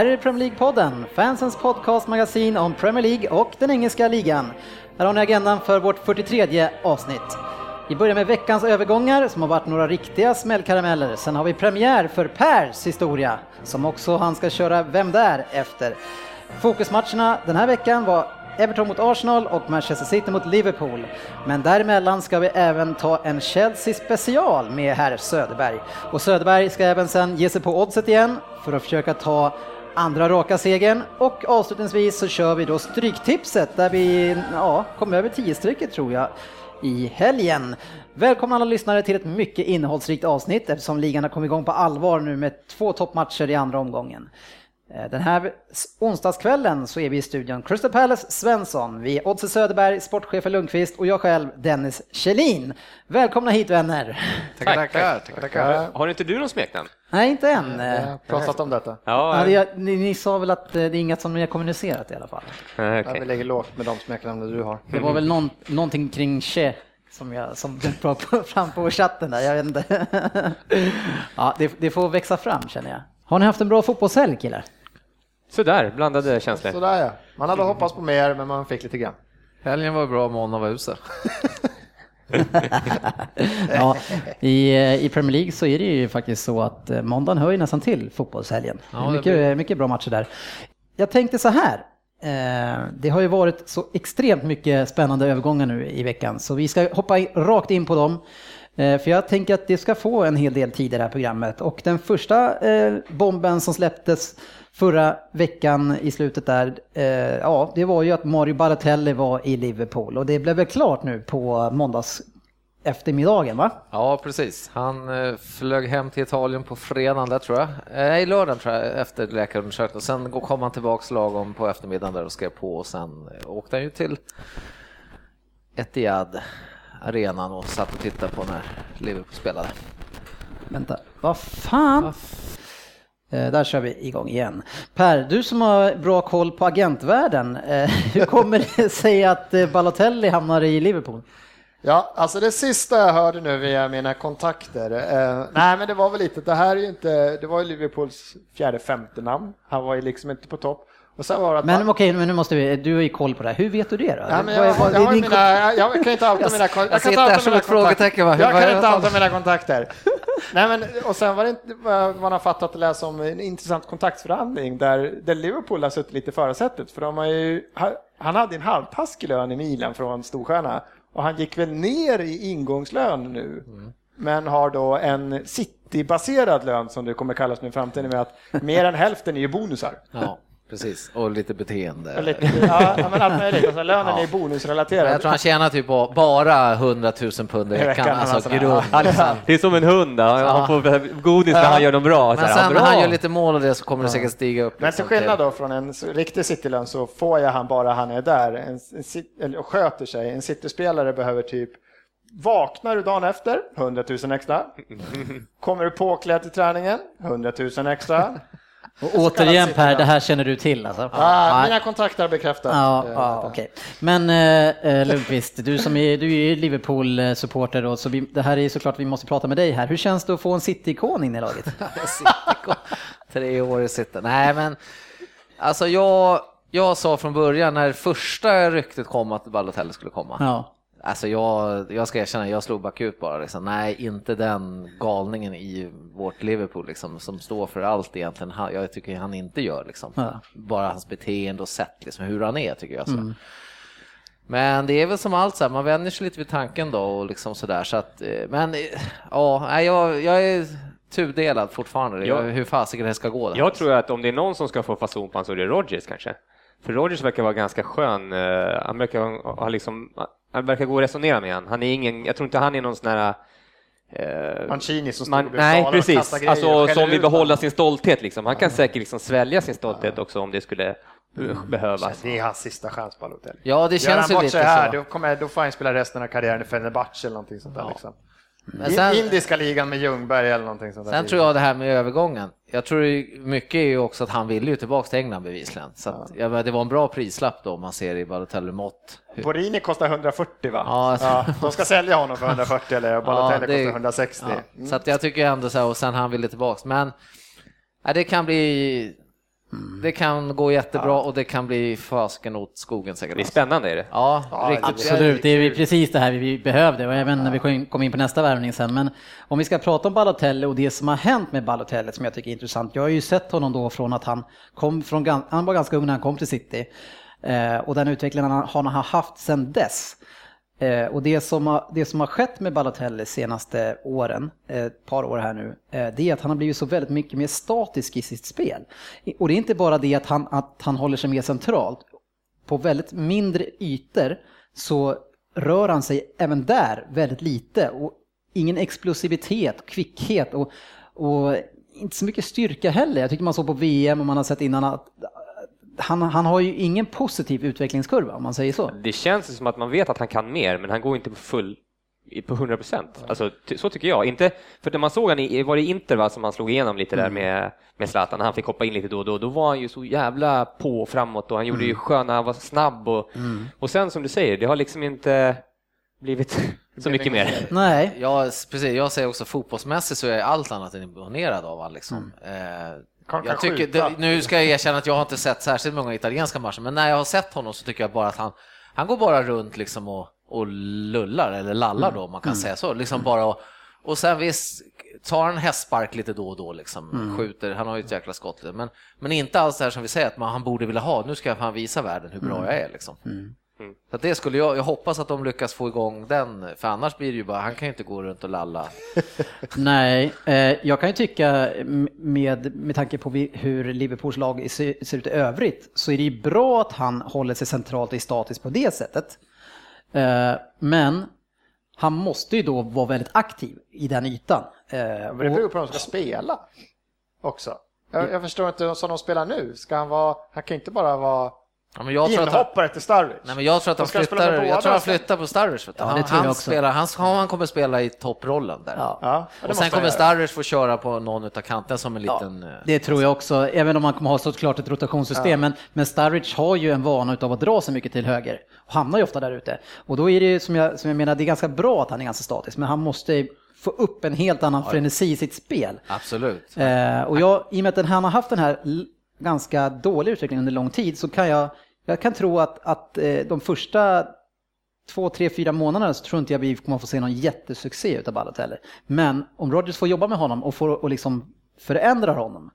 Här är Premier League-podden, fansens podcastmagasin om Premier League och den engelska ligan. Här har ni agendan för vårt 43 avsnitt. Vi börjar med veckans övergångar som har varit några riktiga smällkarameller. Sen har vi premiär för Pers historia som också han ska köra Vem där? efter. Fokusmatcherna den här veckan var Everton mot Arsenal och Manchester City mot Liverpool. Men däremellan ska vi även ta en Chelsea special med herr Söderberg. Och Söderberg ska även sen ge sig på oddset igen för att försöka ta andra raka segern och avslutningsvis så kör vi då Stryktipset där vi ja, kom över 10-strecket tror jag i helgen. Välkomna alla lyssnare till ett mycket innehållsrikt avsnitt eftersom ligan har kommit igång på allvar nu med två toppmatcher i andra omgången. Eh, Den här onsdagskvällen så är vi i studion Crystal Palace Svensson, vi är Oddse Söderberg, sportchefen Lundqvist och jag själv Dennis Kjellin. Välkomna hit vänner! Tackar, tackar. tackar, tackar. Har inte du någon smeknamn? Nej, inte än. Jag har pratat om detta. Ja, det, ni, ni sa väl att eh, det är inget som ni har kommunicerat i alla fall? Nej, Ja, vi lägger lågt med de smeknamn du har. Det var väl någon, någonting kring Che som jag som på- fram på chatten där, jag vet inte. Ja, det, det får växa fram känner jag. Har ni haft en bra fotbollshelg killar? Sådär, blandade känslor. Sådär ja. Man hade hoppats på mer, men man fick lite grann. Helgen var bra, måndagen var usel. Ja, i, eh, I Premier League så är det ju faktiskt så att eh, måndagen hör ju nästan till fotbollshelgen. Ja, mycket, blir- mycket bra matcher där. Jag tänkte så här. Eh, det har ju varit så extremt mycket spännande övergångar nu i veckan så vi ska hoppa rakt in på dem. För jag tänker att det ska få en hel del tid i det här programmet. Och den första bomben som släpptes förra veckan i slutet där, ja det var ju att Mario Balotelli var i Liverpool. Och det blev väl klart nu på måndags eftermiddagen va? Ja, precis. Han eh, flög hem till Italien på fredagen där tror jag. Eh, Nej, lördagen tror jag, efter läkarundersökningen. Sen kom han tillbaks lagom på eftermiddagen där och skrev på och sen eh, åkte han ju till Etihad arenan och satt och tittade på när Liverpool spelade. Vänta, vad fan? Eh, där kör vi igång igen. Per, du som har bra koll på agentvärlden, eh, hur kommer det sig att eh, Balotelli hamnar i Liverpool? Ja, alltså det sista jag hörde nu via mina kontakter. Eh, nej, men det var väl lite, det här är ju inte, det var ju Liverpools fjärde, femte namn. Han var ju liksom inte på topp. Och sen var det att Men okej, men nu måste vi, du har ju koll på det här. Hur vet du det då? Ja, men jag, vad- jag, har ju din- mina, jag kan inte outa mina, kon- jag kan inte outa mina va? kontakter. Jag kan inte outa mina kontakter. Nej, men, och sen var det inte man har fattat att läsa om en intressant kontaktsförhandling där, där Liverpool har suttit lite i förarsättet. För de har ju, han hade en halvtaskig lön i Milan från storstjärna och han gick väl ner i ingångslön nu. Men har då en citybaserad lön som det kommer kallas nu i framtiden med att mer än hälften är ju bonusar. Ja, precis. Och lite beteende. Eller, ja, ja, men allt möjligt. Alltså, lönen Ja. är bonusrelaterad. Jag tror han tjänar typ bara 100 000 pund i veckan. Alltså alltså. grund. Han- Det är som en hund, då. han Ja. får godis när han gör dem bra. Men Så här, sen när han gör lite mål och det så kommer det säkert stiga upp. Men till liksom skillnad då från en riktig Citylön så får jag han bara han är där en, en, och sköter sig. En City-spelare behöver typ Vaknar du dagen efter? 100 000 extra. Kommer du påklädd till träningen? 100 000 extra. Och återigen Per, det här känner du till alltså? Ah, mina kontakter har bekräftat. Ja, ja detta. okej. Men eh, eh, Lundqvist, du som är, du är Liverpool-supporter då, så vi, det här är såklart vi måste prata med dig här. Hur känns det att få en City-ikon in i laget? Tre år i City. Nej, men alltså jag, jag sa från början när första ryktet kom att Balotelli skulle komma. Ja. Alltså jag, jag ska erkänna, jag slog bakut bara. Liksom. Nej, inte den galningen i vårt Liverpool liksom, som står för allt egentligen. Han, jag tycker han inte gör liksom. Ja. Bara hans beteende och sätt, liksom, hur han är tycker jag. Så. Men det är väl som allt så här, man vänjer sig lite vid tanken då och liksom sådär. Så att, eh, men eh, ja, jag, jag är tudelad fortfarande. Ja. Jag, hur fasiken det ska gå. Jag tror att om det är någon som ska få fason på honom så är det Rodgers kanske. För Rodgers verkar vara ganska skön. eh, Han verkar ha liksom, han verkar gå att resonera med han. Han är ingen, jag tror inte han är någon sån här eh, Mancini som stod man, och Nej, och precis. grejer och Alltså, som vill behålla sin stolthet. Liksom. Han kan säkert liksom svälja sin stolthet också om det skulle eh, behövas. Det är hans sista chans på Balotelli. Ja, det Gör känns ju lite här, så. då, kommer, då får han spela resten av karriären i Fenerbahce eller någonting sånt där. Liksom. Men sen- indiska ligan med Ljungberg eller någonting sånt där. Sen tror jag det här med övergången. Jag tror mycket är ju också att han ville ju tillbaka till England bevisligen. Så att, ja, men det var en bra prislapp då om man ser i Balotelli-mått. Hur- Borini kostar 140 va? Ja, Ja, de ska sälja honom för 140 eller Balotelli det- kostar 160. Ja, Mm. Så att jag tycker ändå så här, och sen han ville tillbaks. Men ja, det kan bli, det kan gå jättebra och det kan bli fasken åt skogen säkert. Det är spännande är det. Ja, Ja. Absolut, det är precis det här vi behövde och även när vi kom in- på nästa värvning sen. Men om vi ska prata om Balotelli och det som har hänt med Balotelli som jag tycker är intressant. Jag har ju sett honom då från att han kom från, han var ganska ung när han kom till City. Eh, och den utvecklingen han har haft sedan dess. Eh, och det som, har, det som har skett med Balotelli senaste åren, eh, ett par år här nu, eh, det är att han har blivit så väldigt mycket mer statisk i sitt spel. Och det är inte bara det att han, att han håller sig mer centralt. På väldigt mindre ytor så rör han sig även där väldigt lite och ingen explosivitet, kvickhet och, och inte så mycket styrka heller. Jag tycker man såg på VM och man har sett innan att han, han har ju ingen positiv utvecklingskurva om man säger så. Det känns ju som att man vet att han kan mer, men han går inte på full på 100 procent. Alltså, så tycker jag. Inte, för när man såg han i, var det Inter va, som han slog igenom lite där med, med Zlatan, när han fick hoppa in lite då och då, då var han ju så jävla på framåt och han gjorde ju sköna, han var snabb och, och sen som du säger, det har liksom inte blivit så mycket mer. Nej, Ja, precis. Jag säger också fotbollsmässigt så är jag allt annat än imponerad av honom. Liksom. Eh, Kan- kan jag tycker, nu ska jag erkänna att jag har inte sett särskilt många italienska matcher, men när jag har sett honom så tycker jag bara att han, han går bara runt liksom och, och lullar, eller lallar då, om man kan säga så. Liksom bara och, och sen visst, tar en hästspark lite då och då, liksom, skjuter, han har ju ett jäkla skott, men, men inte alls det här som vi säger att man, han borde vilja ha, nu ska jag fan visa världen hur bra jag är. Liksom. Så att det skulle jag, jag hoppas att de lyckas få igång den, för annars blir det ju bara, han kan ju inte gå runt och lalla. nej. Eh, jag kan ju tycka med, med tanke på hur Liverpools lag ser, ser ut i övrigt så är det ju bra att han håller sig centralt och är statisk på det sättet. Eh, men han måste ju då vara väldigt aktiv i den ytan. Eh, Men det beror på hur de ska spela också. Jag, jag förstår inte som de spelar nu. Ska han vara, han kan inte bara vara Ja, men jag tror att han, inhoppare till Starwich. nej, men jag tror att han flyttar, jag tror han flyttar på Starwich. vet du. Ja, det han, tror jag han, också. spelar, han, han kommer spela i topprollen där. Ja. Ja, och sen kommer han. Starwich få köra på någon av kanterna som en liten... eh, Det tror jag också, även om man kommer ha såklart ett rotationssystem. Men, men Starwich har ju en vana av att dra sig mycket till höger och hamnar ju ofta där ute. Och då är det ju som jag, som jag menar, det är ganska bra att han är ganska statisk, men han måste få upp en helt annan frenesi i sitt spel. Absolut. Eh, och jag, i och med att han har haft den här ganska dåliga utvecklingen under lång tid så kan jag, jag kan tro att, att eh, de första två, tre, fyra månaderna så tror inte jag vi kommer att få se någon jättesuccé utav Balotelli. Men om Rodgers får jobba med honom och får och liksom förändra honom,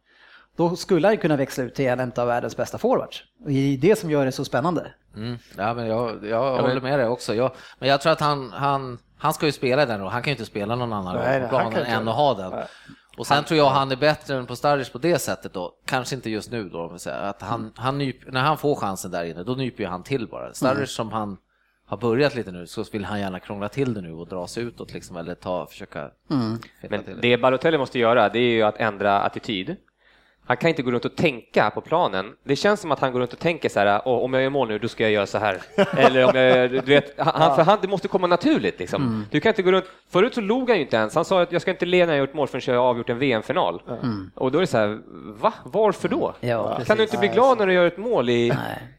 då skulle han kunna växla ut till en av världens bästa forwards. Och det är det som gör det så spännande. Mm. Ja, men jag, jag håller med dig också. Jag, men jag tror att han, han, han ska ju spela i den och han kan ju inte spela någon annan Nej, roll på nej, planen än att ha den. Och sen tror jag han är bättre än på Starwich på det sättet då. Kanske inte just nu då, om vi säger. Att han, han nyp, när han får chansen där inne, då nyper ju han till bara. Starwich Mm. som han har börjat lite nu, så vill han gärna krångla till det nu och dra sig utåt liksom, eller ta, försöka Mm. Men det. det Balotelli måste göra, det är ju att ändra attityd. Han kan inte gå runt och tänka på planen. Det känns som att han går runt och tänker så här, "Åh, om jag gör mål nu, då ska jag göra så här. Eller om jag, du vet, han, för han, det måste komma naturligt liksom. Mm. Du kan inte gå runt, förut så log han ju inte ens. Han sa att jag ska inte le när jag gjort mål förrän jag har avgjort en VM-final. Och då är det så här, va? Varför då? Ja, kan precis. du inte bli glad när du gör ett mål i...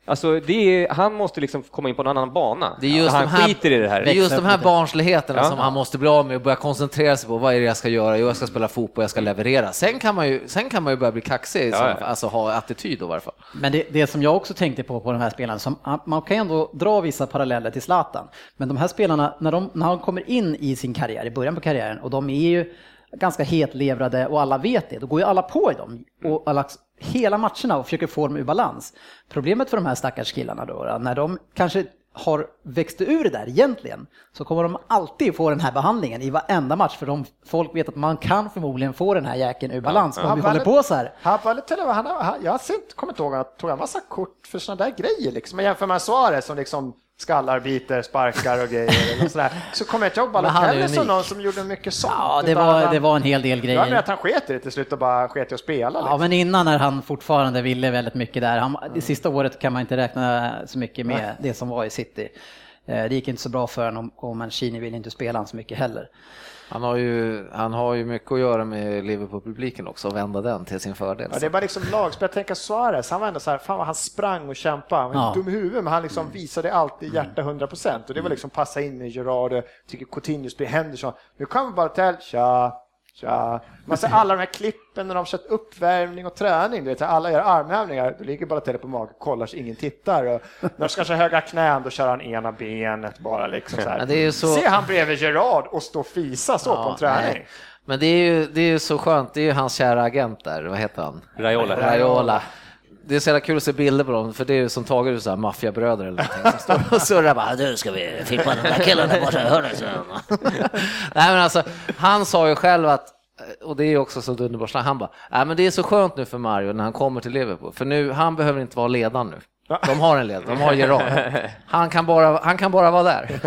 Alltså, det är, han måste liksom komma in på en annan bana. Det är just han de här- skiter i det här. Det är just de här barnsligheterna Ja. som han måste bli av med och börja koncentrera sig på. Vad är det jag ska göra? Jo, jag ska spela fotboll, jag ska leverera. Sen kan man ju, sen kan man ju börja bli kaxig, sådana ja. fall. alltså ha attityd då i varje fall. Men det, det som jag också tänkte på på de här spelarna, som, man kan ändå dra vissa paralleller till Zlatan, men de här spelarna, när de, när de kommer in i sin karriär, i början på karriären, och de är ju ganska hetlevrade och alla vet det, då går ju alla på i dem. Och alla, hela matcherna och försöker få dem ur balans. Problemet för de här stackars killarna då när de kanske har växt ur det där egentligen, så kommer de alltid få den här behandlingen i varenda match, för de, folk vet att man kan förmodligen få den här jäkeln ur balans om vi håller på så här. Han, Balotelli, han, han, jag har sett, kommer inte ihåg, han tog en massa kort för sådana där grejer liksom. Men jämför med Suarez som liksom skallar, biter, sparkar och grejer. Eller sådär. Så kommer jag inte ihåg Balotelli som någon som gjorde mycket sånt. Ja, det var, han- det var en hel del Jag menar grejer. att han sket i det till slut och bara sket i att spela. Ja, Liksom. men innan när han fortfarande ville väldigt mycket där. Han, det sista året kan man inte räkna så mycket med det som var i City. Eh, Det gick inte så bra för honom och Mancini ville inte spela han så mycket heller. Han har, ju, han har ju mycket att göra med Liverpool-publiken också och vända den till sin fördel. Ja, det är bara liksom lagspel. Jag tänker Suarez, han var ändå så här, fan vad han sprang och kämpade. Han var Ja. dum i huvudet, men han liksom visade alltid hjärta 100% och det Mm. var liksom passa in i Gerard, tycker Coutinho spelar Henderson. Nu kommer bara till tja, tja. Man ser alla de här klippen när de har kört uppvärmning och träning, du vet, alla gör armhävningar, då ligger bara Tele på magen, kollar så ingen tittar. Och när de ska köra höga knän, då kör han ena benet bara liksom så här. Ja, det är ju så- Se han bredvid Gerard och stå och fisa så på en träning. nej. Men det är, ju, det är ju så skönt, det är ju hans kära agent där, vad heter han? Raiola. Raiola. Det är så jävla kul att se bilder på dem, för det är ju som Tage är så här maffiabröder eller någonting som står och surrar bara nu ska vi fippa den där killen där borta, hör du? så." Nej men alltså, han sa ju själv att och det är ju också så underbart, han bara, nej men det är så skönt nu för Mario när han kommer till Liverpool, för nu, han behöver inte vara ledaren nu. De har en ledare, de har Gerard. Han kan bara, han kan bara vara där.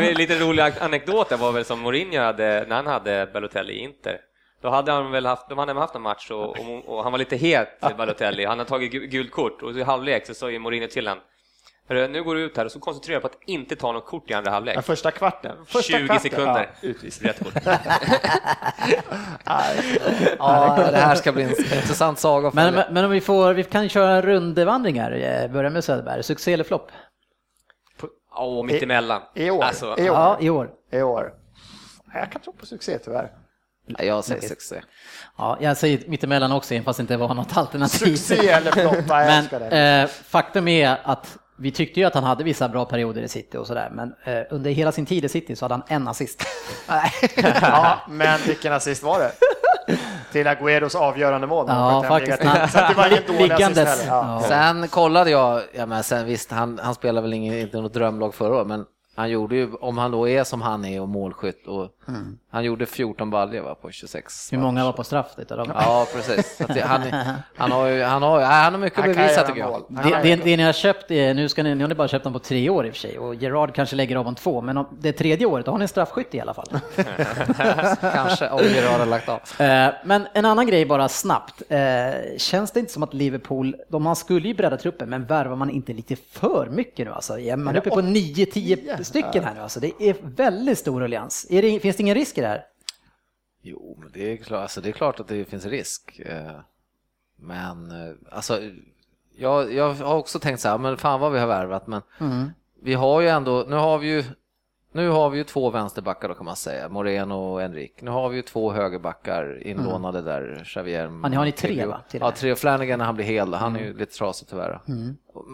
Det är lite rolig anekdot där var väl som Mourinho hade när han hade Balotelli i Inter. Då hade han väl haft, de hade haft en match och, och, och han var lite het, Balotelli. Han hade tagit gu- gult kort och i halvlek så sa ju Mourinho till honom nu går du ut här och så koncentrerar du på att inte ta något kort i andra halvlek. Ja, första kvarten. Första 20 kvarten, sekunder. Ja, utvisning. Rätt kort. Ja, det här ska bli en intressant saga. Men, men, men om vi får, vi kan köra rundvandringar. Eh, Börja med Söderberg. Succé eller flopp? Åh, mittemellan. I år. Alltså, I år. Ja, i år. I år. Jag kan tro på succé tyvärr. Jag säger succé. Ja, jag säger mittemellan också, även fast det inte var något alternativ. Succé eller flopp, jag Men älskar det. eh, faktum är att vi tyckte ju att han hade vissa bra perioder i City och sådär, men eh, under hela sin tid i City så hade han en assist. Ja, men vilken assist var det? Till Agüeros avgörande mål. Ja, faktiskt. till. Så det var ingen dålig assist Liggandes. heller. Ja. Ja. Sen kollade jag, ja men sen visst, han, han spelar väl ingen, inte något drömlag förra året, men han gjorde ju, om han då är som han är och målskytt, och han gjorde 14 baljor va, på 26 Hur många var på straff utav dem? Ja, precis. Så att det, han, han, har ju, han, har, han har mycket att bevisa tycker jag. Det, det, det ni har köpt, är, nu, ska ni, nu har ni bara köpt dem på tre år i och för sig och Gerard kanske lägger av om två, men om det tredje året då har ni en straffskytt i alla fall. Kanske, om Gerard har lagt av. Eh, Men en annan grej bara snabbt. Eh, Känns det inte som att Liverpool, de, man skulle ju bredda truppen, men värvar man inte lite för mycket nu alltså? Man är uppe på 9-10 stycken här nu alltså. Det är väldigt stor ruljans. Är det, finns det ingen risk det här? Jo, men det är, klart, alltså det är klart att det finns risk. eh, Men eh, alltså, jag, jag har också tänkt så här, men fan vad vi har värvat, men vi har ju ändå, nu har vi ju nu har vi ju två vänsterbackar då kan man säga, Moreno och Enrik. Nu har vi ju två högerbackar inlånade där, Xavier. Ja, ni har ni tre, va, Ja, tre. Flanagan när han blir hel, han är ju lite trasig tyvärr.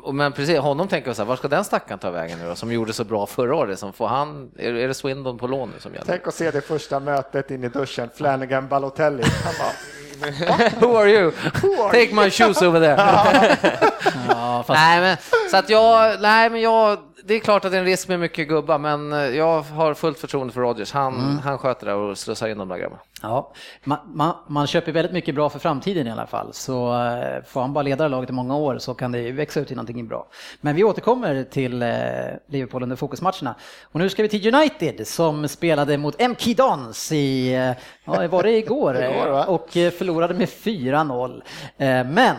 Och, men precis, honom tänker jag så här, var ska den stackaren ta vägen nu då, som gjorde så bra förra året? Som får han, är, är det Swindon på lån nu som gäller? Tänk att se det första mötet in i duschen, Flanagan Balotelli. Han bara, Who are you? Take my shoes over there. Ja, fast nej, men, så att jag, nej, men jag, det är klart att det är en risk med mycket gubbar, men eh, jag har fullt förtroende för Rodgers. Han, han sköter det och slussar in de där grabbarna. Ja, man, man, man köper väldigt mycket bra för framtiden i alla fall. Så eh, får han bara leda laget i många år så kan det växa ut till någonting bra. Men vi återkommer till eh, Liverpool under fokusmatcherna. Och nu ska vi till United som spelade mot MK Dons i, ja, var det igår? Igår, och förlorade med 4-0. Eh, Men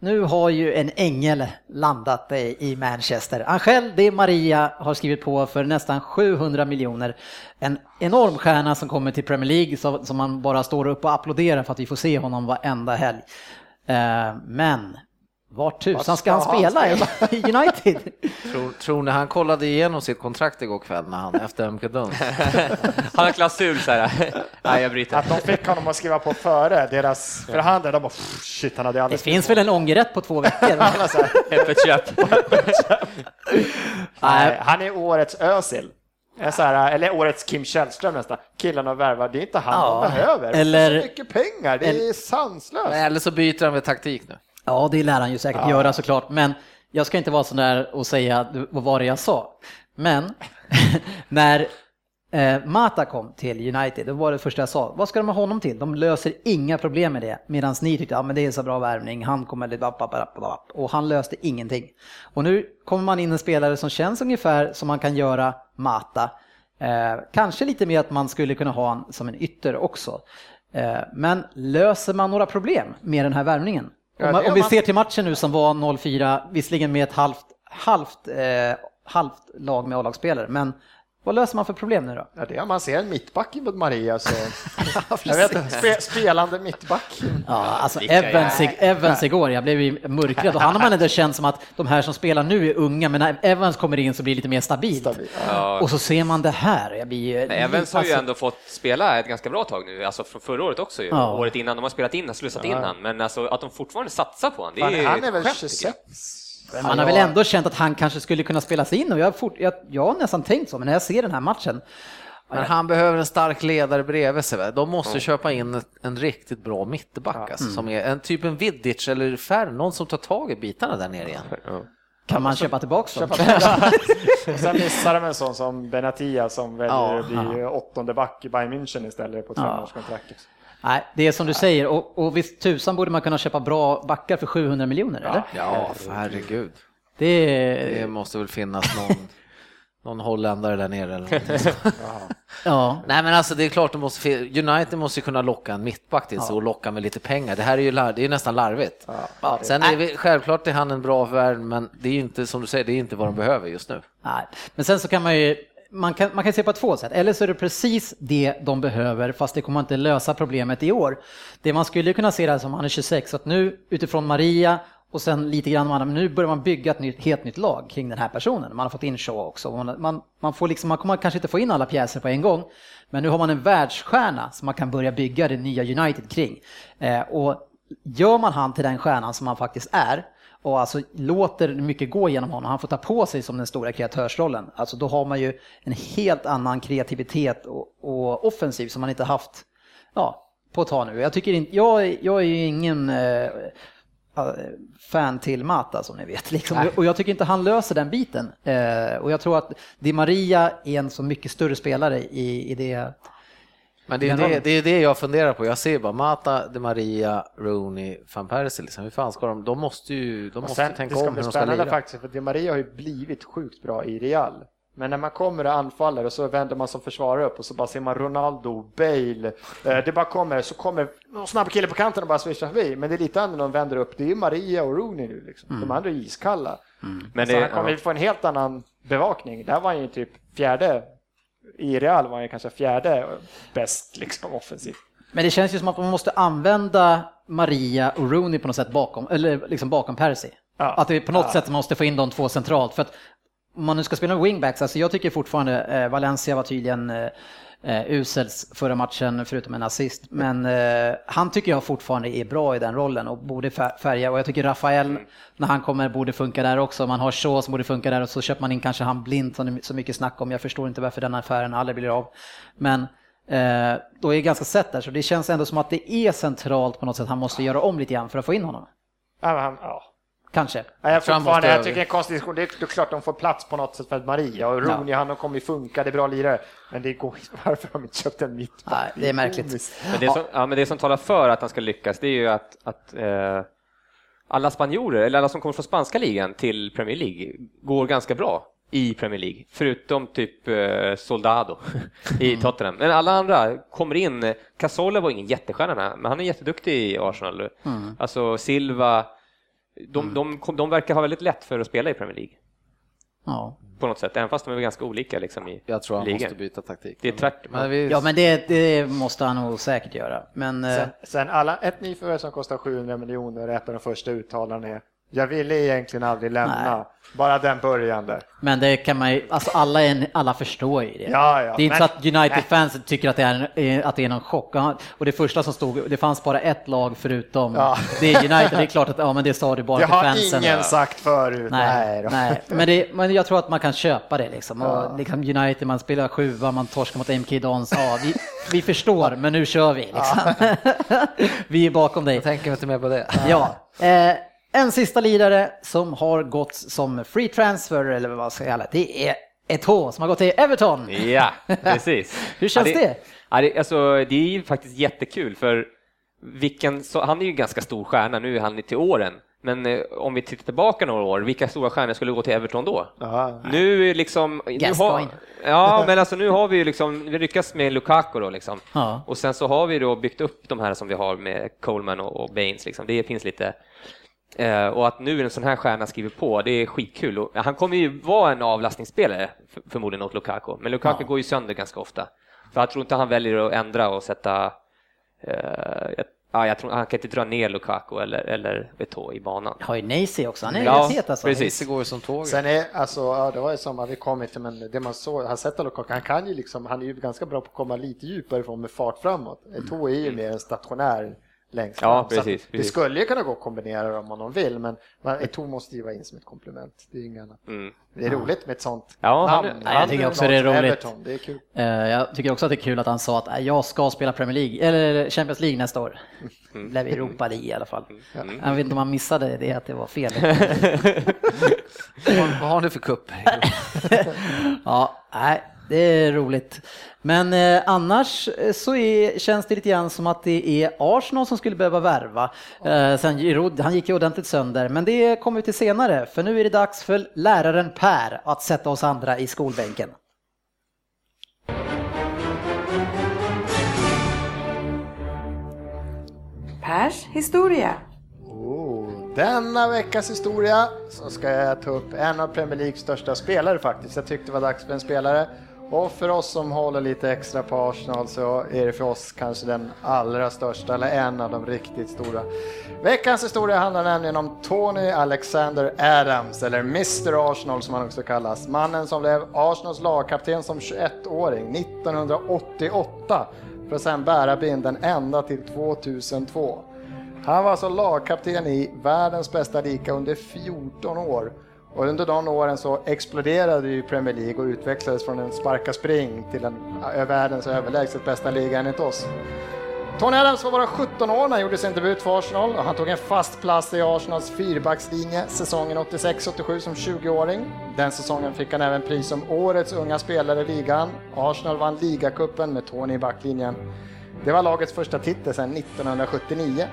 nu har ju en ängel landat i Manchester. Angel Di Maria har skrivit på för nästan 700 miljoner. En enorm stjärna som kommer till Premier League som man bara står upp och applåderar för att vi får se honom varenda helg. Eh, men var tusan ska han ska han spela i- i United? Tror, tror ni han kollade igenom sitt kontrakt igår kväll när han efter MK Duns? Han har klausul så här. Nej, jag bryter. att de fick honom att skriva på före deras förhandlare. De bara, "Pff, shit, han hade Det finns väl en ångerrätt på två veckor? Öppet köp. Nej, han är årets Özil. Här, eller årets Kim Källström nästan. Killarna värvar, det är inte han Ja, de behöver. eller- Så mycket pengar, det är sanslöst. Eller så byter han väl taktik nu. Ja, det lär han ju säkert göra såklart, men jag ska inte vara sån där och säga vad var det jag sa. Men när eh, Mata kom till United, det var det första jag sa. Vad ska de ha honom till? De löser inga problem med det. Medan ni tyckte, ja men det är så bra värvning, han kommer lite och han löste ingenting. Och nu kommer man in en spelare som känns ungefär som man kan göra Mata. Eh, kanske lite mer att man skulle kunna ha honom som en ytter också. Eh, men löser man några problem med den här värvningen? Om, man, om vi ser till matchen nu som var 0-4, visserligen med ett halvt, halvt, eh, halvt lag med A-lagsspelare, men vad löser man för problem nu då? Ja, det är man ser en mittback mot Maria så... jag vet inte, spelande mittback. Ja, alltså Evans, Evans igår, jag blev ju mörkrädd och han har man ändå känt som att de här som spelar nu är unga, men när Evans kommer in så blir det lite mer stabilt. Stabil. Ja. Och så ser man det här. Jag blir ju... Evans har ju ändå fått spela ett ganska bra tag nu, alltså från förra året också ju. Ja. Året innan, de har spelat in, slussat innan, men alltså att de fortfarande satsar på honom, det är han är väl ett skämt, tycker 26? Jag. Man har väl ändå känt att han kanske skulle kunna spelas in och jag, har fort, jag, jag har nästan tänkt så, men när jag ser den här matchen, Men han behöver en stark ledare bredvid sig. De måste köpa in en riktigt bra mittback, alltså, som är en typ en Vidic eller Färn, någon som tar tag i bitarna där nere igen. Ja. kan man köpa tillbaka dem? Och sen missar de en sån som Benatia som väljer Ja, att bli åttonde back i Bayern München istället på ett Ja. femårskontrakt. Nej, det är som du säger och, och visst tusan borde man kunna köpa bra backar för 700 miljoner, eller? Ja, för herregud. Det. Det måste väl finnas någon, någon holländare där nere eller. Ja. Nej men alltså det är klart, de måste, United måste ju kunna locka en mittback till sig och locka med lite pengar. Det här är ju, lar- det är ju nästan larvigt. Ja. Sen är vi, självklart är han en bra värld, men det är ju inte, som du säger, det är inte vad de behöver just nu. Nej, men sen så kan man ju man kan, man kan se på två sätt. Eller så är det precis det de behöver, fast det kommer inte lösa problemet i år. Det man skulle kunna se det som han är 26, att nu utifrån Maria och sen lite grann, man, nu börjar man bygga ett nytt, helt nytt lag kring den här personen. Man har fått in Shaw också. Man, man, man, får liksom, man kommer kanske inte få in alla pjäser på en gång, men nu har man en världsstjärna som man kan börja bygga det nya United kring. Eh, och gör man han till den stjärnan som han faktiskt är, och alltså låter mycket gå genom honom, han får ta på sig som den stora kreatörsrollen, alltså då har man ju en helt annan kreativitet och, och offensiv som man inte haft ja, på ett tag nu. Jag, tycker inte, jag, jag är ju ingen eh, fan till Mata som ni vet. Liksom. Och jag tycker inte han löser den biten. Eh, och jag tror att Di Maria är en så mycket större spelare i, i det. Men det är, Men det, de- det är det jag funderar på. Jag ser bara Mata, De Maria, Rooney, van Persie. Liksom. Hur fan ska de? De måste ju de måste sen, tänka om hur de ska spännande lira. faktiskt, för Di Maria har ju blivit sjukt bra i Real. Men när man kommer och anfaller och så vänder man som försvarare upp och så bara ser man Ronaldo, Bale, eh, det bara kommer, så kommer någon snabb kille på kanten och bara swishar förbi. Men det är lite annorlunda när de vänder upp, det är ju Maria och Rooney nu liksom. De andra är iskalla. Men så det, han kommer ja. få en helt annan bevakning. Där var han ju typ fjärde, i Real var han kanske fjärde bäst liksom offensivt. Men det känns ju som att man måste använda Maria och Rooney på något sätt bakom, eller liksom bakom Percy. Ja. Att det på något Ja. sätt måste få in de två centralt. För att om man nu ska spela wingbacks, alltså jag tycker fortfarande eh, Valencia var tydligen eh, eh, usels förra matchen förutom en assist. Men eh, han tycker jag fortfarande är bra i den rollen och borde fär- färga. Och jag tycker Rafael, när han kommer, borde funka där också. Man har Shaw som borde funka där och så köper man in kanske han blind som det är så mycket snack om. Jag förstår inte varför den affären aldrig blir av. Men eh, då är det ganska sett där, så det känns ändå som att det är centralt på något sätt. Han måste göra om lite grann för att få in honom. Ja, han, ja. Kanske. Ja, jag, måste- jag tycker det är en konstig diskussion. Det är, det är klart de får plats på något sätt för att Maria och Rooney, han kommer ju funka, det är bra lirare. Men det går varför har de inte köpt en mittback? Nej, det är märkligt. Men det, som, ja, men det som talar för att han ska lyckas, det är ju att, att eh, alla spanjorer, eller alla som kommer från spanska ligan till Premier League, går ganska bra i Premier League, förutom typ eh, Soldado i Tottenham. Men alla andra kommer in. Casola var ingen jättestjärna, men han är jätteduktig i Arsenal. Alltså Silva, de, de, kom- de verkar ha väldigt lätt för att spela i Premier League Ja. på något sätt, även fast de är ganska olika liksom, i Jag tror han ligan. måste byta taktik. Det är tvärtom. Men vi, Ja, men det, det måste han nog säkert göra. Men eh, Sen, sen alla, ett nyförvärv som kostar 700 miljoner, ett av de första uttalandena är jag ville egentligen aldrig lämna. Nej. Bara den början där. Men det kan man ju, alltså alla, är, alla förstår ju det. Ja, ja, det är inte men- så att United-fans tycker att det, är, en- att det är någon chock. Och det första som stod, det fanns bara ett lag förutom Ja. det är United. Det är klart att ja, men det sa du bara Det till har fansen. ingen sagt förut. Nej, då. nej. Men, det, men jag tror att man kan köpa det liksom. Och liksom United, man spelar sjua, man torskar mot MK Dons. Ja, vi, vi förstår, men nu kör vi. Liksom. vi är bakom dig. jag tänker inte mer på det. Ja. Eh, en sista lirare som har gått som free transfer, eller vad ska jag kalla det, det är Eto'o som har gått till Everton. Ja, precis. Hur känns ja, det? Ja, det, alltså, det är ju faktiskt jättekul för vilken, så, han är ju en ganska stor stjärna, nu är han till åren. Men eh, om vi tittar tillbaka några år, vilka stora stjärnor skulle gå till Everton då? Ja. Nu är liksom... Nu har, ja, men alltså nu har vi ju liksom, vi lyckas med Lukaku då liksom. Ja. Och sen så har vi då byggt upp de här som vi har med Coleman och, och Baines liksom. Det finns lite... Eh, och att nu en sån här stjärna skriver på, det är skitkul. Och han kommer ju vara en avlastningsspelare för, förmodligen åt Lukaku, men Lukaku Ja. går ju sönder ganska ofta. För jag tror inte han väljer att ändra och sätta... Eh, jag, ja, jag tror, han kan inte dra ner Lukaku eller, eller Eto'o i banan. Har ju Nacy också, han är Ja, het alltså. precis. Det går ju som tåget. Sen är, alltså, ja, det var ju som att vi kom inte, men det man såg, han sett Lukaku, han kan ju liksom, han är ju ganska bra på att komma lite djupare ifrån med fart framåt. Eto'o är ju mer en stationär längst Ja, fram. Att precis, Det precis. skulle ju kunna gå att kombinera dem om de vill, men Eto'o måste ju vara in som ett komplement. Det är annat. Mm. Det är roligt med ett sånt Ja, han namn. Nej, jag tycker också det är roligt. Everton, Det är kul. Eh, Jag tycker också att det är kul att han sa att "Nej, jag ska spela Premier League, eller Champions League nästa år. Det blev Europa League i alla fall. Mm. Jag vet inte om han missade det, att det var fel. Vad, vad har ni för kupp? Ja, nej, det är roligt. Men eh, annars eh, så är, känns det lite grann som att det är Arsenal som skulle behöva värva. Eh, sen, Giroud, han gick ju ordentligt sönder, men det kommer vi till senare. För nu är det dags för läraren Per att sätta oss andra i skolbänken. Pers historia. Oh, denna veckas historia så ska jag ta upp en av Premier Leagues största spelare faktiskt. Jag tyckte det var dags för en spelare. Och för oss som håller lite extra på Arsenal så är det för oss kanske den allra största, eller en av de riktigt stora. Veckans historia handlar nämligen om Tony Alexander Adams, eller Mr Arsenal som han också kallas. Mannen som blev Arsenals lagkapten som 21-åring 1988 för att sedan bära binden ända till 2002. Han var alltså lagkapten i världens bästa lika under 14 år. Och under de åren så exploderade ju Premier League och utvecklades från en sparka spring till en, världens överlägset bästa liga enligt oss. Tony Adams var bara 17 år när han gjorde sin debut för Arsenal och han tog en fast plats i Arsenals fyrbackslinje säsongen 86-87 som 20-åring. Den säsongen fick han även pris som årets unga spelare i ligan. Arsenal vann ligacupen med Tony i backlinjen. Det var lagets första titel sedan 1979.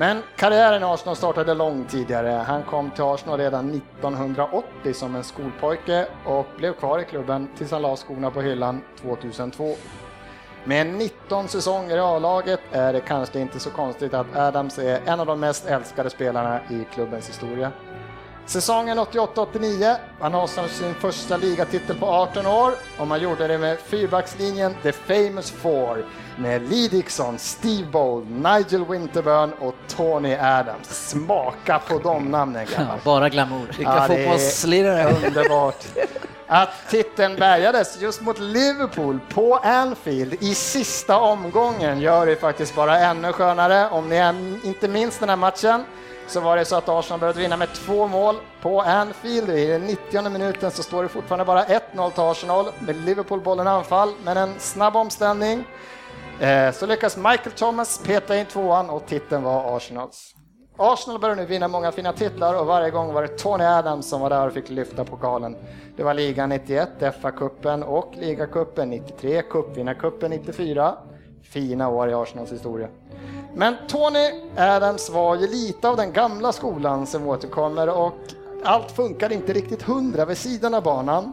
Men karriären i Arsenal startade långt tidigare. Han kom till Arsenal redan 1980 som en skolpojke och blev kvar i klubben tills han la skorna på hyllan 2002. Med 19 säsonger i A-laget är det kanske inte så konstigt att Adams är en av de mest älskade spelarna i klubbens historia. Säsongen 88-89 vann Arsenal sin första ligatitel på 18 år och man gjorde det med fyrbackslinjen The Famous Four med Lee Dixon, Steve Bold, Nigel Winterburn och Tony Adams. Smaka på de namnen grabbar. bara glamour. Vilka Ja, fotbollslirare. Underbart. Att titeln bärgades just mot Liverpool på Anfield i sista omgången gör det faktiskt bara ännu skönare. Om ni än inte minns den här matchen så var det så att Arsenal började vinna med två mål på Anfield. I den 90 minuten så står det fortfarande bara 1-0 till Arsenal med Liverpool bollen anfall, men en snabb omställning. Eh, så lyckas Michael Thomas peta in tvåan och titeln var Arsenals. Arsenal börjar nu vinna många fina titlar och varje gång var det Tony Adams som var där och fick lyfta pokalen. Det var ligan 91, FA-cupen och ligacupen 93, cupvinnarcupen 94. Fina år i Arsenals historia. Men Tony Adams var ju lite av den gamla skolan som återkommer och allt funkade inte riktigt hundra vid sidan av banan.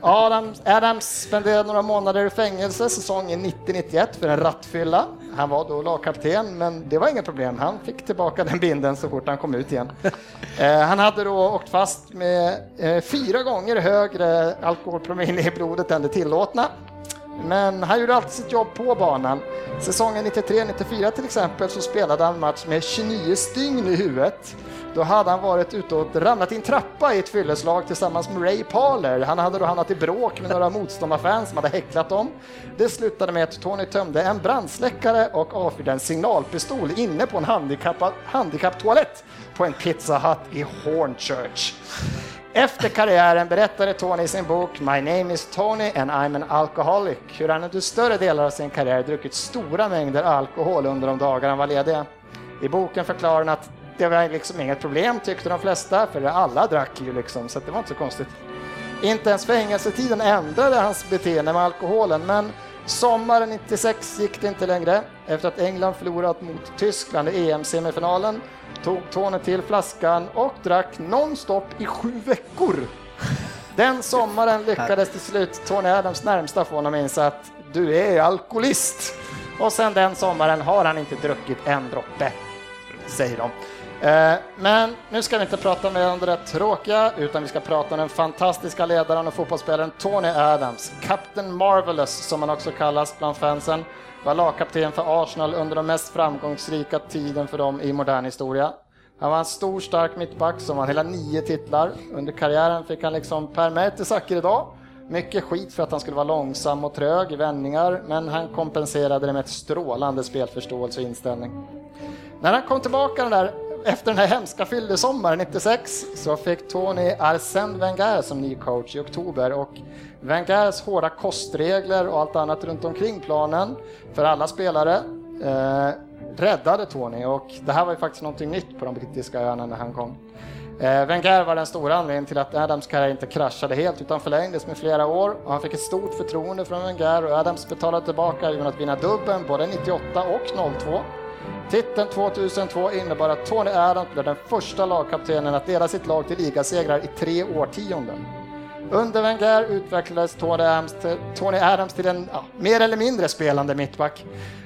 Adams, Adams spenderade några månader i fängelse säsongen 90-91 för en rattfylla. Han var då lagkapten, men det var inga problem. Han fick tillbaka den binden så fort han kom ut igen. Eh, han hade då åkt fast med eh, fyra gånger högre alkoholpromille i blodet än det tillåtna. Men han gjorde alltid sitt jobb på banan. Säsongen 93-94 till exempel så spelade han match med 29 stygn i huvudet. Då hade han varit ute och ramlat i en trappa i ett fylleslag tillsammans med Ray Parler. Han hade då hamnat i bråk med några motståndarfans som hade häcklat dem. Det slutade med att Tony tömde en brandsläckare och avfyrade en signalpistol inne på en handikapptoalett på en Pizza Hut i Hornchurch. Efter karriären berättade Tony i sin bok My name is Tony and I'm an alcoholic hur han under större delar av sin karriär druckit stora mängder alkohol under de dagar han var ledig. I boken förklarar han att det var liksom inget problem tyckte de flesta, för alla drack ju liksom, så det var inte så konstigt. Inte ens fängelsetiden ändrade hans beteende med alkoholen, men sommaren 96 gick det inte längre. Efter att England förlorat mot Tyskland i EM-semifinalen tog Tony till flaskan och drack nonstop i sju veckor. Den sommaren lyckades till slut Tony Adams närmsta få honom inse att du är alkoholist. Och sen den sommaren har han inte druckit en droppe, säger de. Eh, men nu ska vi inte prata mer om det där tråkiga, utan vi ska prata om den fantastiska ledaren och fotbollsspelaren Tony Adams. Captain Marvelous, som han också kallas bland fansen, var lagkapten för Arsenal under den mest framgångsrika tiden för dem i modern historia. Han var en stor, stark mittback som vann hela nio titlar. Under karriären fick han liksom Per Mertesacker idag. Mycket skit för att han skulle vara långsam och trög i vändningar, men han kompenserade det med ett strålande spelförståelse och inställning. När han kom tillbaka den där, efter den här hemska fyllesommaren 96 så fick Tony Arsène Wenger som ny coach i oktober och Wengers hårda kostregler och allt annat runt omkring planen för alla spelare eh, räddade Tony och det här var ju faktiskt någonting nytt på de brittiska öarna när han kom. Eh, Wenger var den stora anledningen till att Adams karriär inte kraschade helt utan förlängdes med flera år och han fick ett stort förtroende från Wenger och Adams betalade tillbaka genom att vinna dubbeln både 98 och 02. Titeln 2002 innebar att Tony Adams blev den första lagkaptenen att leda sitt lag till ligasegrar i tre årtionden. Under Wenger utvecklades Tony Adams till, Tony Adams till en ja, mer eller mindre spelande mittback.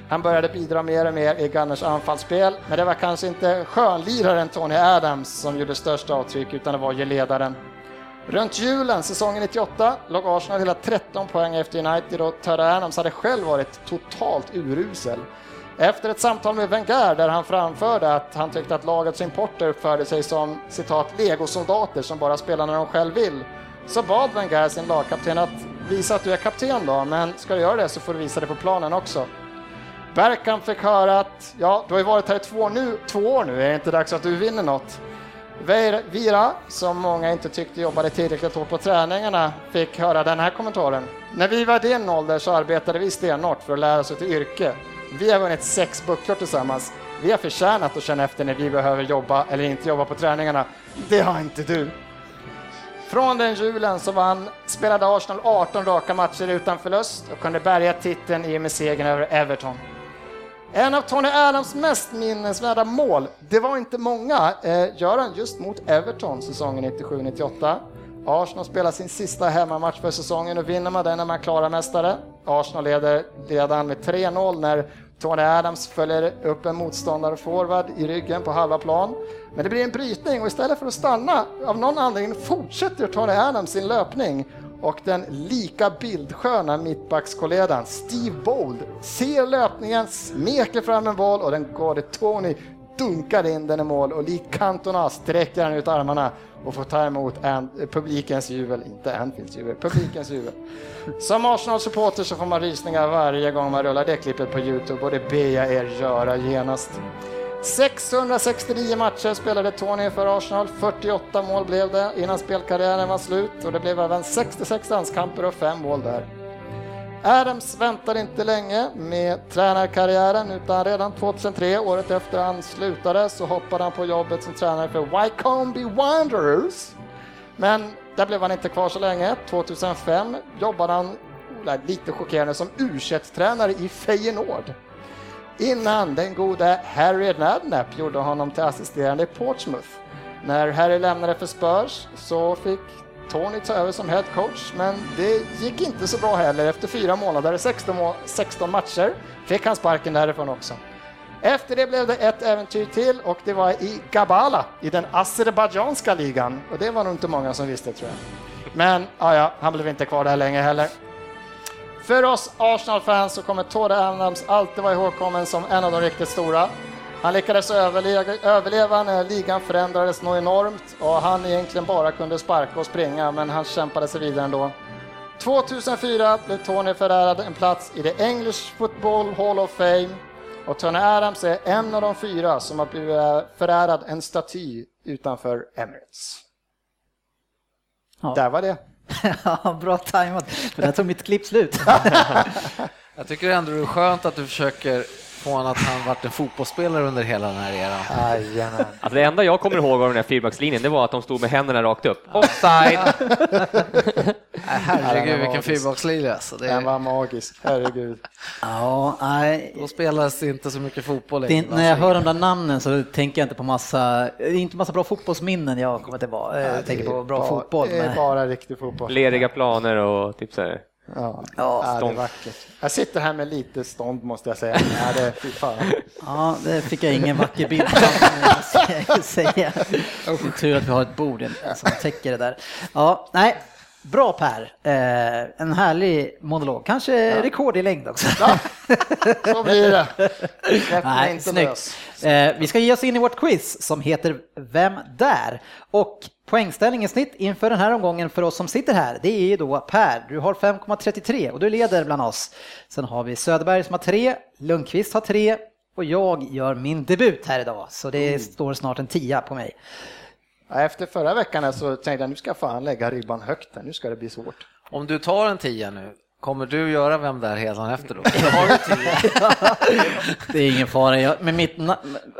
Han började bidra mer och mer i Gunners anfallsspel, men det var kanske inte skönliraren Tony Adams som gjorde störst avtryck, utan det var ju ledaren. Runt julen säsongen 98 låg Arsenal hela 13 poäng efter United och Tony Adams hade själv varit totalt urusel. Efter ett samtal med Wenger där han framförde att han tyckte att lagets importer uppförde sig som citat legosoldater som bara spelar när de själv vill, så bad Wenger sin lagkapten att visa att du är kapten då, men ska du göra det så får du visa det på planen också. Berkan fick höra att ja, du har ju varit här i två, nu, två år nu, är det inte dags att du vinner något? Vira, som många inte tyckte jobbade tillräckligt hårt på träningarna, fick höra den här kommentaren. När vi var i din ålder så arbetade vi stenhårt för att lära oss ett yrke. Vi har vunnit sex bucklor tillsammans. Vi har förtjänat att känna efter när vi behöver jobba eller inte jobba på träningarna. Det har inte du. Från den julen så vann, spelade Arsenal 18 raka matcher utan förlust och kunde bärga titeln i och med segern över Everton. En av Tony Adams mest minnesvärda mål, det var inte många, eh, gör han just mot Everton säsongen 97-98. Arsenal spelar sin sista hemmamatch för säsongen och vinner man den är man klara mästare. Arsenal leder redan med 3-0 när Tony Adams följer upp en motståndare forward i ryggen på halva plan. Men det blir en brytning och istället för att stanna, av någon anledning fortsätter Tony Adams sin löpning och den lika bildsköna mittbackskollegan Steve Bold ser löpningen, smeker fram en boll och den går till Tony, dunkar in den i mål och likt Cantona sträcker han ut armarna och får ta emot en, publikens jubel, inte Anfields jubel, publikens jubel. Som Arsenal-supporter så får man rysningar varje gång man rullar det klippet på Youtube och det ber jag er göra genast. 669 matcher spelade Tony för Arsenal, 48 mål blev det innan spelkarriären var slut och det blev även 66 landskamper och 5 mål där. Adams väntade inte länge med tränarkarriären utan redan 2003, året efter han slutade, så hoppade han på jobbet som tränare för Wycombe Wanderers. Men där blev han inte kvar så länge. 2005 jobbade han, lite chockerande, som u tränare i Feyenoord innan den gode Harry Redknapp gjorde honom till assisterande i Portsmouth. När Harry lämnade för Spurs så fick Tony ta över som head coach, men det gick inte så bra heller. Efter fyra månader, 16, må- 16 matcher, fick han sparken därifrån också. Efter det blev det ett äventyr till och det var i Gabala i den azerbajdzjanska ligan. Och det var nog inte många som visste tror jag. Men ja, ja, han blev inte kvar där länge heller. För oss Arsenal-fans så kommer Tore Adams alltid vara ihågkommen som en av de riktigt stora. Han lyckades överleva, överleva när ligan förändrades något enormt och han egentligen bara kunde sparka och springa, men han kämpade sig vidare ändå. 2004 blev Tony förärad en plats i The English Football Hall of Fame och Tony Adams är en av de fyra som har blivit förärad en staty utanför Emirates. Ja. Där var det. Ja, bra tajmat. För där tog mitt klipp slut. Jag tycker ändå det är skönt att du försöker från att han varit en fotbollsspelare under hela den här eran. Jajamän. Alltså det enda jag kommer ihåg av den här fyrbackslinjen, det var att de stod med händerna rakt upp. Offside! Herregud vilken fyrbackslinje alltså. Det, Den var magisk, herregud. Ja, nej. Då spelas det inte så mycket fotboll längre. när jag hör de där namnen så tänker jag inte på massa, det är inte massa bra fotbollsminnen jag kommer tillbaka, jag tänker på bra Bara- fotboll. Det är Men, bara riktig fotboll. Leriga planer och typ så här. Ja, Ja, ja, det är vackert. Jag sitter här med lite stånd måste jag säga. Ja, det, fy fan. ja, det fick jag ingen vacker bild jag säga. Det är tur att vi har ett bord som täcker det där. Ja, nej, bra Per. Eh, en härlig monolog, kanske rekord i längd också. Så blir det. Nej, inte snyggt. Eh, vi ska ge oss in i vårt quiz som heter Vem där? Och poängställning i snitt inför den här omgången för oss som sitter här, det är ju då Per, du har 5,33 och du leder bland oss. Sen har vi Söderberg som har 3, Lundqvist har 3 och jag gör min debut här idag, så det står snart en 10 på mig. Ja, Efter förra veckan så tänkte jag nu ska jag fan lägga ribban högt här. Nu ska det bli svårt. Om du tar en tia nu, kommer du göra vem där helan efter då? Har du? Det är ingen fara, jag, med mitt,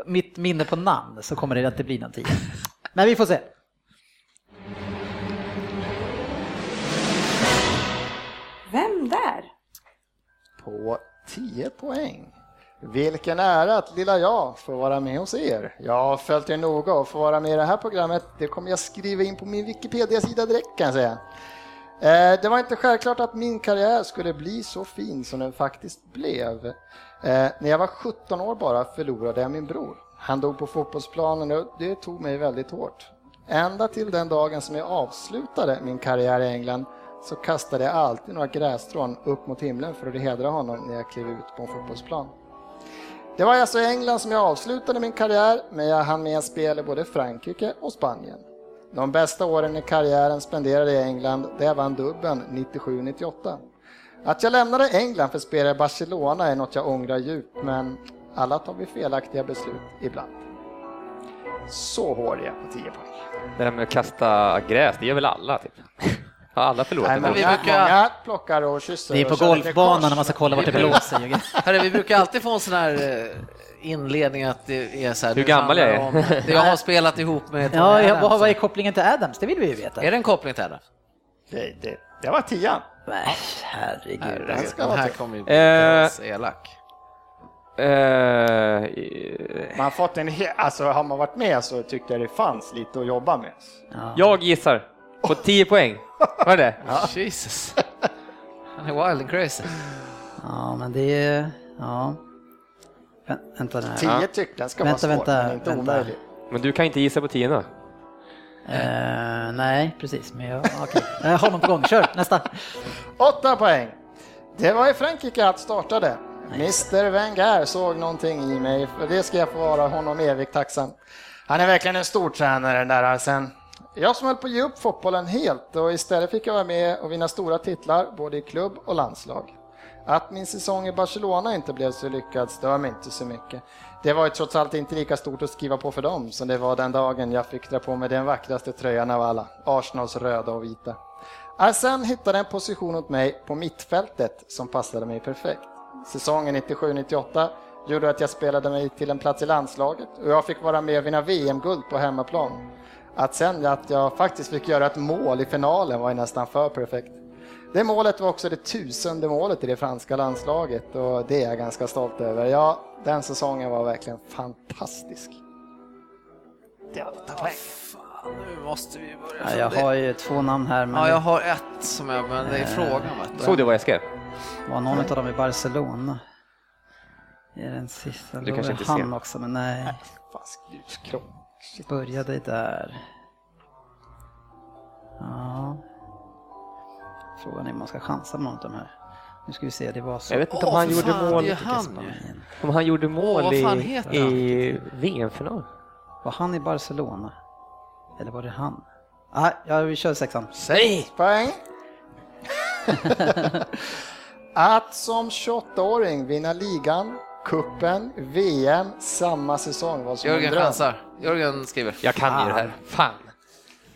mitt minne på namn så kommer det inte bli någon 10. Men vi får se. Vem där? På 10 poäng. Vilken ära att lilla jag får vara med hos er. Jag har följt er noga och får vara med i det här programmet. Det kommer jag skriva in på min Wikipedia-sida direkt kan jag säga. Eh, det var inte självklart att min karriär skulle bli så fin som den faktiskt blev. Eh, när jag var 17 år bara förlorade jag min bror. Han dog på fotbollsplanen och det tog mig väldigt hårt. Ända till den dagen som jag avslutade min karriär i England så kastade jag alltid några grässtrån upp mot himlen för att hedra honom när jag klev ut på en fotbollsplan. Det var alltså i England som jag avslutade min karriär, men jag hann med spel i både Frankrike och Spanien. De bästa åren i karriären spenderade jag i England där jag vann dubbeln 97-98. Att jag lämnade England för att spela i Barcelona är något jag ångrar djupt, men alla tar vi felaktiga beslut ibland. Så hård är jag på 10 poäng. Det där med att kasta gräs, det gör väl alla typ. Har alla förlorat Nej, en men vi brukar- många plockar och kysser. Det är på golfbanan när man ska kolla vart det blåser. Hörru, vi brukar alltid få en sån här eh, inledning att det är så här. Hur gammal jag det om- jag har spelat ihop med Tony Ja, ja, Adams. vad, är kopplingen till Adams? Det vill vi ju veta. Är det en koppling till Adams? Det, det, det var tian. Nej, herregud. Herregud, ska den vara här kommer ju bli Eh, elak. Eh, Man fått en he- alltså, har man varit med så tyckte jag det fanns lite att jobba med. jag gissar på 10 poäng. Var det? Jesus. Han är wild and crazy. Ja, men det är... Ja. Vä- vänta nu. här. 10 tyckte den ska Vänta, vara svår, vänta, men inte vänta. omöjlig. Men du kan inte gissa på 10 då? Eh, nej, precis. Men jag, okej. jag har någon på gång. Kör, nästa. 8 poäng. Det var i Frankrike allt startade. Mr Wenger såg någonting i mig, för det ska jag få vara honom evigt tacksam. Han är verkligen en stor tränare den där Arsen. Jag som höll på att ge upp fotbollen helt och istället fick jag vara med och vinna stora titlar både i klubb och landslag. Att min säsong i Barcelona inte blev så lyckad stör mig inte så mycket. Det var ju trots allt inte lika stort att skriva på för dem som det var den dagen jag fick dra på mig den vackraste tröjan av alla, Arsenals röda och vita. Arsene hittade en position åt mig på mittfältet som passade mig perfekt. Säsongen 97-98 gjorde att jag spelade mig till en plats i landslaget och jag fick vara med och vinna VM-guld på hemmaplan. Att sen att jag faktiskt fick göra ett mål i finalen var ju nästan för perfekt. Det målet var också det tusende målet i det franska landslaget och det är jag ganska stolt över. Ja, den säsongen var verkligen fantastisk. Det var åtta poäng. Fan, nu måste vi börja Ja, jag har ju två namn här, men Ja, jag har ett som jag, men det är frågan. Vet du. Såg du vad jag skrev? var någon av dem i Barcelona. Är den sista? Du kanske inte han ser. också, men nej. Fan, skrock. Började där. Ja. Frågan är om man ska chansa på någon av de här. Nu ska vi se, det var så. Jag vet inte om Åh, han för gjorde fan, mål det är han ju. Spanien. Om han gjorde mål vad fan i, heter i VM-final? Var han i Barcelona? Eller var det han? Ah, ja, vi kör sexan. Säg! Poäng. Att som 28-åring vinna ligan, kuppen, VM samma säsong var som en Jörgen chansar. Jörgen skriver. Jag kan ju det här. Fan.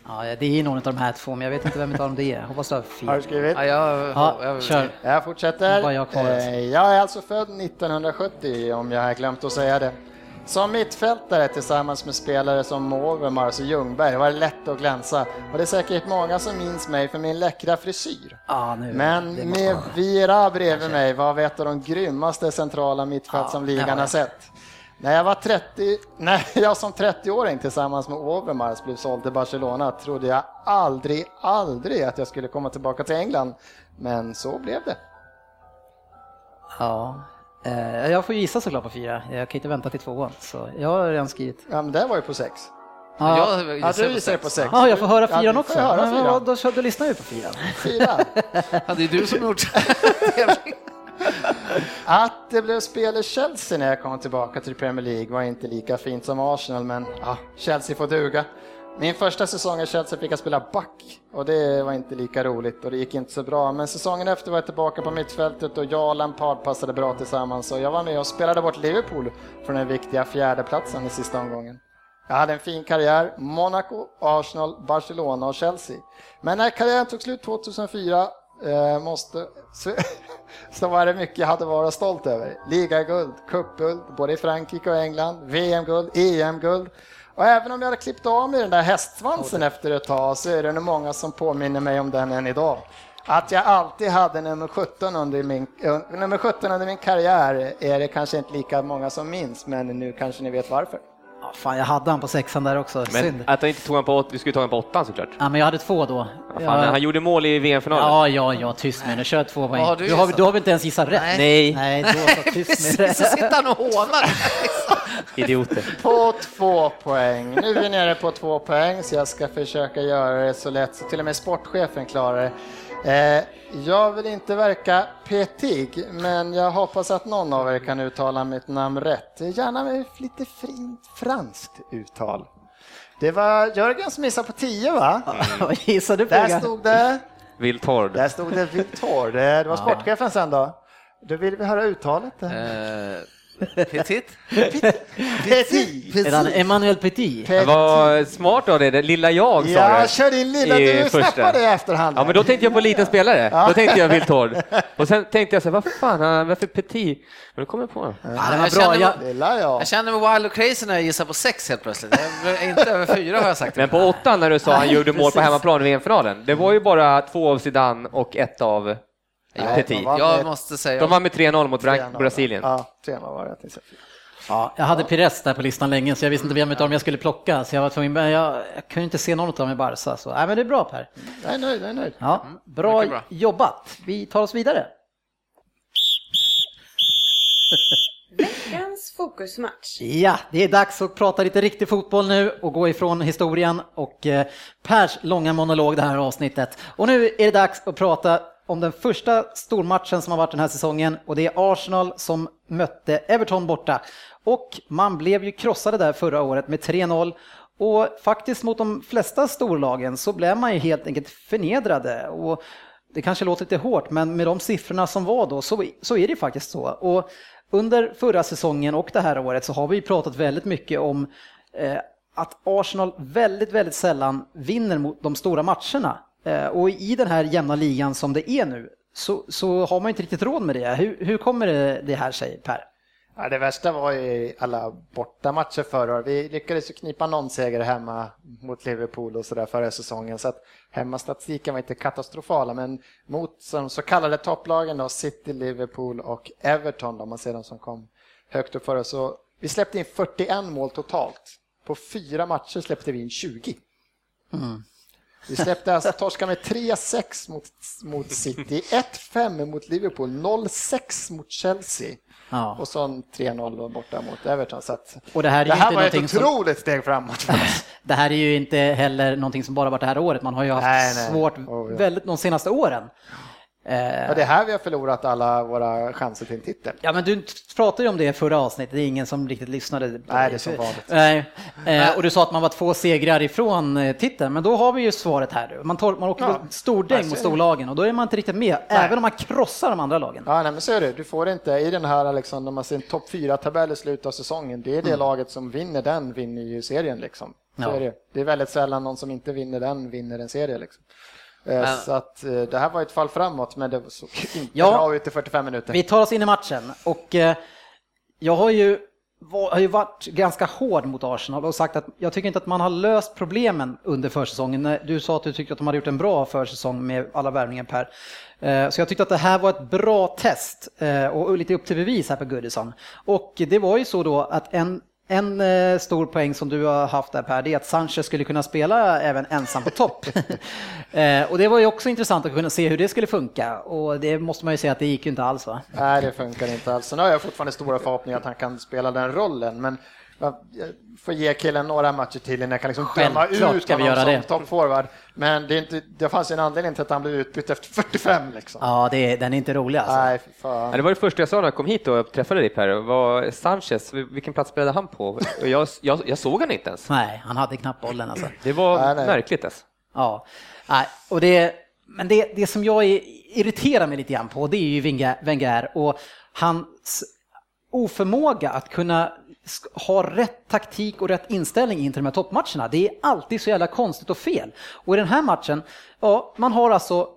Ja, det är någon av de här två, men jag vet inte vem av dem det är. Hoppas du har fel. Har du skrivit? Ja, jag, Ja, jag, kör. Jag fortsätter. Jag kvar. Eh, Jag är alltså född 1970 om jag har glömt att säga det. Som mittfältare tillsammans med spelare som Overmars och Ljungberg var det lätt att glänsa och det är säkert många som minns mig för min läckra frisyr. Ja, nu. Men med Vira bredvid mig var vi ett av de grymmaste centrala mittfält Ja, som ligan har sett. När jag var 30, när jag som 30-åring tillsammans med Overmars blev såld till Barcelona trodde jag aldrig, aldrig att jag skulle komma tillbaka till England. Men så blev det. Ja. Eh, Jag får gissa såklart på fyra. Jag kan inte vänta till tvåan. Så jag har redan skrivit. Ja, men det var ju på sex. Ja, jag Ja, du gissar på sex. Ja, jag får höra Ja, fyran får också. höra fyran. ja, då, då, då lyssnar vi på fyran. Fyra. Ja, det är du som gjort Att det blev spel i Chelsea när jag kom tillbaka till Premier League var inte lika fint som Arsenal, men ja, Chelsea får duga. Min första säsong i Chelsea fick jag spela back och det var inte lika roligt och det gick inte så bra. Men säsongen efter var jag tillbaka på mittfältet och jag och Lampard passade bra tillsammans och jag var med och spelade bort Liverpool från den viktiga fjärdeplatsen i sista omgången. Jag hade en fin karriär, Monaco, Arsenal, Barcelona och Chelsea. Men när karriären tog slut 2004 eh, måste, så, så var det mycket jag hade varit stolt över. Ligaguld, cupguld, både i Frankrike och England, VM-guld, EM-guld. Och även om jag hade klippt av mig den där hästsvansen efter ett tag så är det nog många som påminner mig om den än idag. Att jag alltid hade nummer 17 under min, eh, nummer 17 under min karriär är det kanske inte lika många som minns, men nu kanske ni vet varför. Ja, fan, jag hade han på sexan där också. Men Synd. att han inte tog han på åt, vi skulle ta honom på åttan såklart. Ja, men jag hade två då. Fan, Han gjorde mål i VM-finalen. Ja, ja, ja, tyst med det. Kör två poäng. Har du du, har, du har väl inte ens gissat rätt? Nej. Nej, Nej, då så tyst med så sitter han och hånar. idioter. På två poäng. Nu är vi nere på två poäng så jag ska försöka göra det så lätt så till och med sportchefen klarar det. Eh, jag vill inte verka petig, men jag hoppas att någon av er kan uttala mitt namn rätt. Gärna med lite fint franskt uttal. Det var Jörgen som missade på 10 va? Vad gissade du på? Där stod det, Viltord. där stod det Victor. Det det var sportchefen sen då. Då vill vi höra uttalet. Eh, Petit? Petit. Är han Emmanuel Petit? Det var smart av dig, det lilla jag sa Ja, kör in lilla, i du första. snappade i efterhand. Ja, men då tänkte jag på liten spelare. Då tänkte jag Viltord. Och sen tänkte jag så här, vad fan, varför Petit? Men då kom jag på det. Ja, det var bra. känner- Jag, Lilla jag. Jag känner mig wild och crazy när jag gissar på sex helt plötsligt. Jag inte över fyra har jag sagt. Men på åttan när du sa han gjorde mål på hemmaplan i VM-finalen, det var ju bara två av Zidane och ett av Petit. de vann Jag med måste säga... De vann med 3-0 mot Bra- 3-0. Brasilien. Ja, 3-0 var det. ja, jag hade Pires där på listan länge, så jag visste inte vem av dem jag skulle plocka. Så jag var tvungen, men jag, jag kunde inte se någon av dem i Barca. Så, nej, men det är bra Per. Jag är nöjd, jag är nöjd. Ja, bra, bra. jobbat. Vi tar oss vidare. Veckans fokusmatch. Ja, det är dags att prata lite riktig fotboll nu och gå ifrån historien och eh, Pers långa monolog det här avsnittet. Och nu är det dags att prata om den första stormatchen som har varit den här säsongen och det är Arsenal som mötte Everton borta. Och man blev ju krossade där förra året med 3-0 och faktiskt mot de flesta storlagen så blev man ju helt enkelt förnedrade. Och det kanske låter lite hårt, men med de siffrorna som var då så, så är det faktiskt så. Och under förra säsongen och det här året så har vi pratat väldigt mycket om eh, att Arsenal väldigt, väldigt sällan vinner mot de stora matcherna. Eh, och i den här jämna ligan som det är nu så, så har man inte riktigt råd med det. Hur, hur kommer det, det här sig, Per? Ja, det värsta var ju alla bortamatcher förra året. Vi lyckades ju knipa någon seger hemma mot Liverpool och sådär förra säsongen. Så att hemmastatistiken var inte katastrofala, men mot de så kallade topplagen då, City, Liverpool och Everton, om man ser de som kom högt upp förra, så vi släppte in 41 mål totalt. På fyra matcher släppte vi in 20. Vi släppte alltså torska med 3-6 mot, mot City, 1-5 mot Liverpool, 0-6 mot Chelsea. Ja. Och så en 3-0 då borta mot Everton. Så Och det här är det här inte var ett någonting som- otroligt steg framåt för oss. Det här är ju inte heller någonting som bara varit det här året. Man har ju haft Nej, nej. svårt Oh, ja. väldigt de senaste åren. Ja, det är här vi har förlorat alla våra chanser till en titel. Ja, men du pratade ju om det i förra avsnittet, det är ingen som riktigt lyssnade. På Nej, det är som vanligt. Nej, eh, och du sa att man var två segrar ifrån eh, titeln, men då har vi ju svaret här. Man, tar, man åker Ja. stordäng Alltså, mot storlagen och då är man inte riktigt med, även om man krossar de andra lagen. Ja, nej, men så är det. Du får inte i den här, liksom, när man ser en topp fyra tabell i slutet av säsongen, det är det laget som vinner den, vinner ju serien liksom. Så Ja. är det. det är väldigt sällan någon som inte vinner den, vinner en serie liksom. Eh, Men- Så att eh, det här var ett fall framåt, men det såg inte Ja. bra ut i 45 minuter. Vi tar oss in i matchen och eh, jag har ju, har ju varit ganska hård mot Arsenal och sagt att jag tycker inte att man har löst problemen under försäsongen. Du sa att du tyckte att de hade gjort en bra försäsong med alla värvningar Per. Så jag tyckte att det här var ett bra test och lite upp till bevis här på Goodison. Och det var ju så då att en en eh, stor poäng som du har haft där Per, det är att Sanchez skulle kunna spela även ensam på topp. eh, och det var ju också intressant att kunna se hur det skulle funka och det måste man ju säga att det gick ju inte alls va? Nej, det funkar inte alls. Sen har jag fortfarande stora förhoppningar att han kan spela den rollen, men jag får ge killen några matcher till innan jag kan liksom döma ut ska vi honom göra som det. toppforward. Men det, är inte, det fanns ju en anledning till att han blev utbytt efter 45 liksom. Ja, det är, den är inte rolig alltså. Nej, fan. Det var det första jag sa när jag kom hit och träffade dig Per, var Sanchez, vilken plats spelade han på? Och Jag, jag, jag såg han inte ens. Nej, han hade knappt bollen alltså. Det var Nej, nej. märkligt alltså. Ja, nej, och det, men det, det som jag irriterar mig lite grann på, det är ju Wenger och hans oförmåga att kunna har ha rätt taktik och rätt inställning inför de här toppmatcherna. Det är alltid så jävla konstigt och fel. Och i den här matchen, ja, man har alltså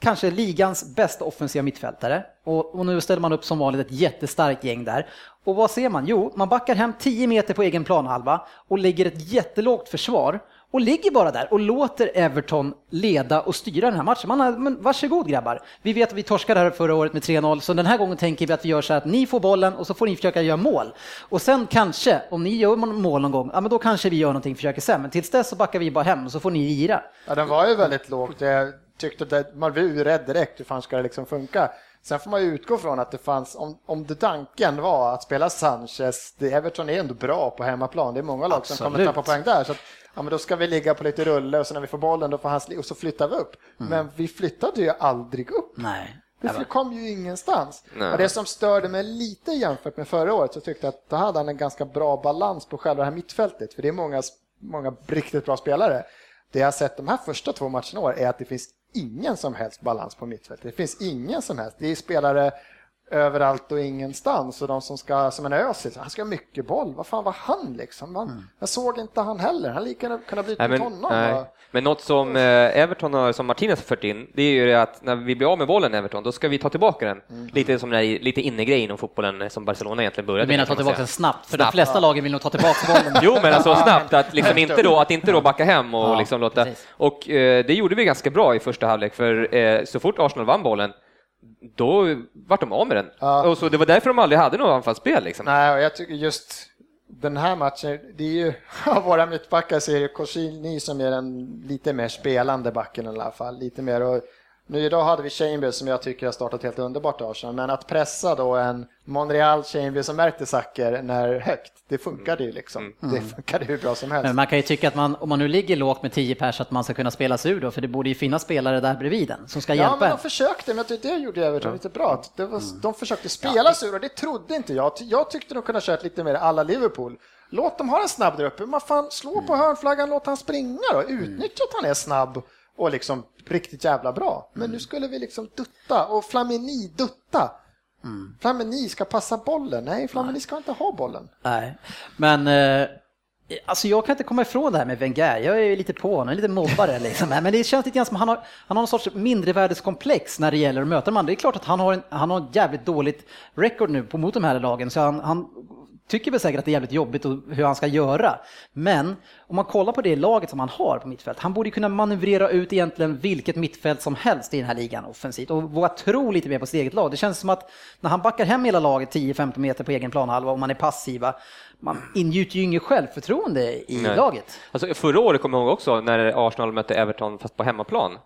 kanske ligans bästa offensiva mittfältare och, och nu ställer man upp som vanligt ett jättestarkt gäng där. Och vad ser man? Jo, man backar hem 10 meter på egen planhalva och lägger ett jättelågt försvar och ligger bara där och låter Everton leda och styra den här matchen. Man har, men varsågod grabbar. Vi vet att vi torskade här förra året med 3-0, så den här gången tänker vi att vi gör så här att ni får bollen och så får ni försöka göra mål. Och sen kanske, om ni gör mål någon gång, ja men då kanske vi gör någonting, försöker sen. Men tills dess så backar vi bara hem och så får ni lira. Ja, den var ju väldigt lågt. Jag tyckte att man blev rädd direkt. Hur fan ska det liksom funka? Sen får man ju utgå från att det fanns, om, om det tanken var att spela Sanchez, det Everton är ändå bra på hemmaplan. Det är många lag som kommer Absolut. tappa poäng där. Så ja, men då ska vi ligga på lite rulle och så när vi får bollen då får han och så flyttar vi upp. Men vi flyttade ju aldrig upp. Nej. Det kom ju ingenstans. Nej. Och det som störde mig lite jämfört med förra året så tyckte jag att då hade han en ganska bra balans på själva det här mittfältet. För det är många, många riktigt bra spelare. Det jag har sett de här första två matcherna år är att det finns ingen som helst balans på mittfältet. Det finns ingen som helst. Det är spelare överallt och ingenstans. Och de som ska, som en Özil, han ska ha mycket boll. Vad fan var han liksom? Man, Jag såg inte han heller. Han lika gärna kunna byta men, honom. nej. men något som eh, Everton har, som Martinez har fört in, det är ju det att när vi blir av med bollen Everton, då ska vi ta tillbaka den. Mm. Lite som den här, lite innegrej inom fotbollen som Barcelona egentligen började Du menar ta tillbaka den snabbt? För de Snabbt. flesta lagen vill nog ta tillbaka bollen. Jo, men alltså snabbt, att, liksom inte då, att inte då backa hem och Ja, liksom låta... precis. Och eh, det gjorde vi ganska bra i första halvlek, för eh, så fort Arsenal vann bollen, då vart de av med den. Ja. Och så det var därför de aldrig hade något anfallsspel. Liksom. Nej, och jag tycker just den här matchen, det är ju av våra mittbackar så är det Koscielny som är den lite mer spelande backen i alla fall. Lite mer och nu idag hade vi Chambers som jag tycker har startat helt underbart i Arsenal, men att pressa då en Monreal, Chambers och Mertesacker när högt, det funkade ju liksom. Det funkade hur bra som helst. Men man kan ju tycka att man, om man nu ligger lågt med 10 pers, att man ska kunna spela sig ur då, för det borde ju finnas spelare där bredvid den som ska Ja, hjälpa men en. de försökte, men det, det gjorde Everton lite bra. Det var, De försökte spela sig ur och det trodde inte jag. Jag tyckte de kunde ha kört lite mer alla Liverpool. Låt dem ha en snabb där uppe, men fan, slå på hörnflaggan, låt han springa då. Utnyttja att han är snabb och liksom riktigt jävla bra. Men nu skulle vi liksom dutta och Flamini dutta. Flamini ska passa bollen. Nej, Flamini ska inte ha bollen. Nej, men eh, alltså jag kan inte komma ifrån det här med Wenger. Jag är ju lite på honom, lite mobbare liksom. Men det känns lite grann som han har, han har någon sorts mindrevärdeskomplex när det gäller att möta de andra. Det är klart att han har, en, han har ett jävligt dåligt record nu på, mot de här lagen, så han, han tycker väl säkert att det är jävligt jobbigt och hur han ska göra. Men om man kollar på det laget som han har på mittfält, han borde kunna manövrera ut egentligen vilket mittfält som helst i den här ligan offensivt och våga tro lite mer på sitt eget lag. Det känns som att när han backar hem hela laget 10-15 meter på egen planhalva och man är passiva, man ingjuter ju inget självförtroende i Nej. laget. Alltså, förra året kommer jag ihåg också när Arsenal mötte Everton fast på hemmaplan.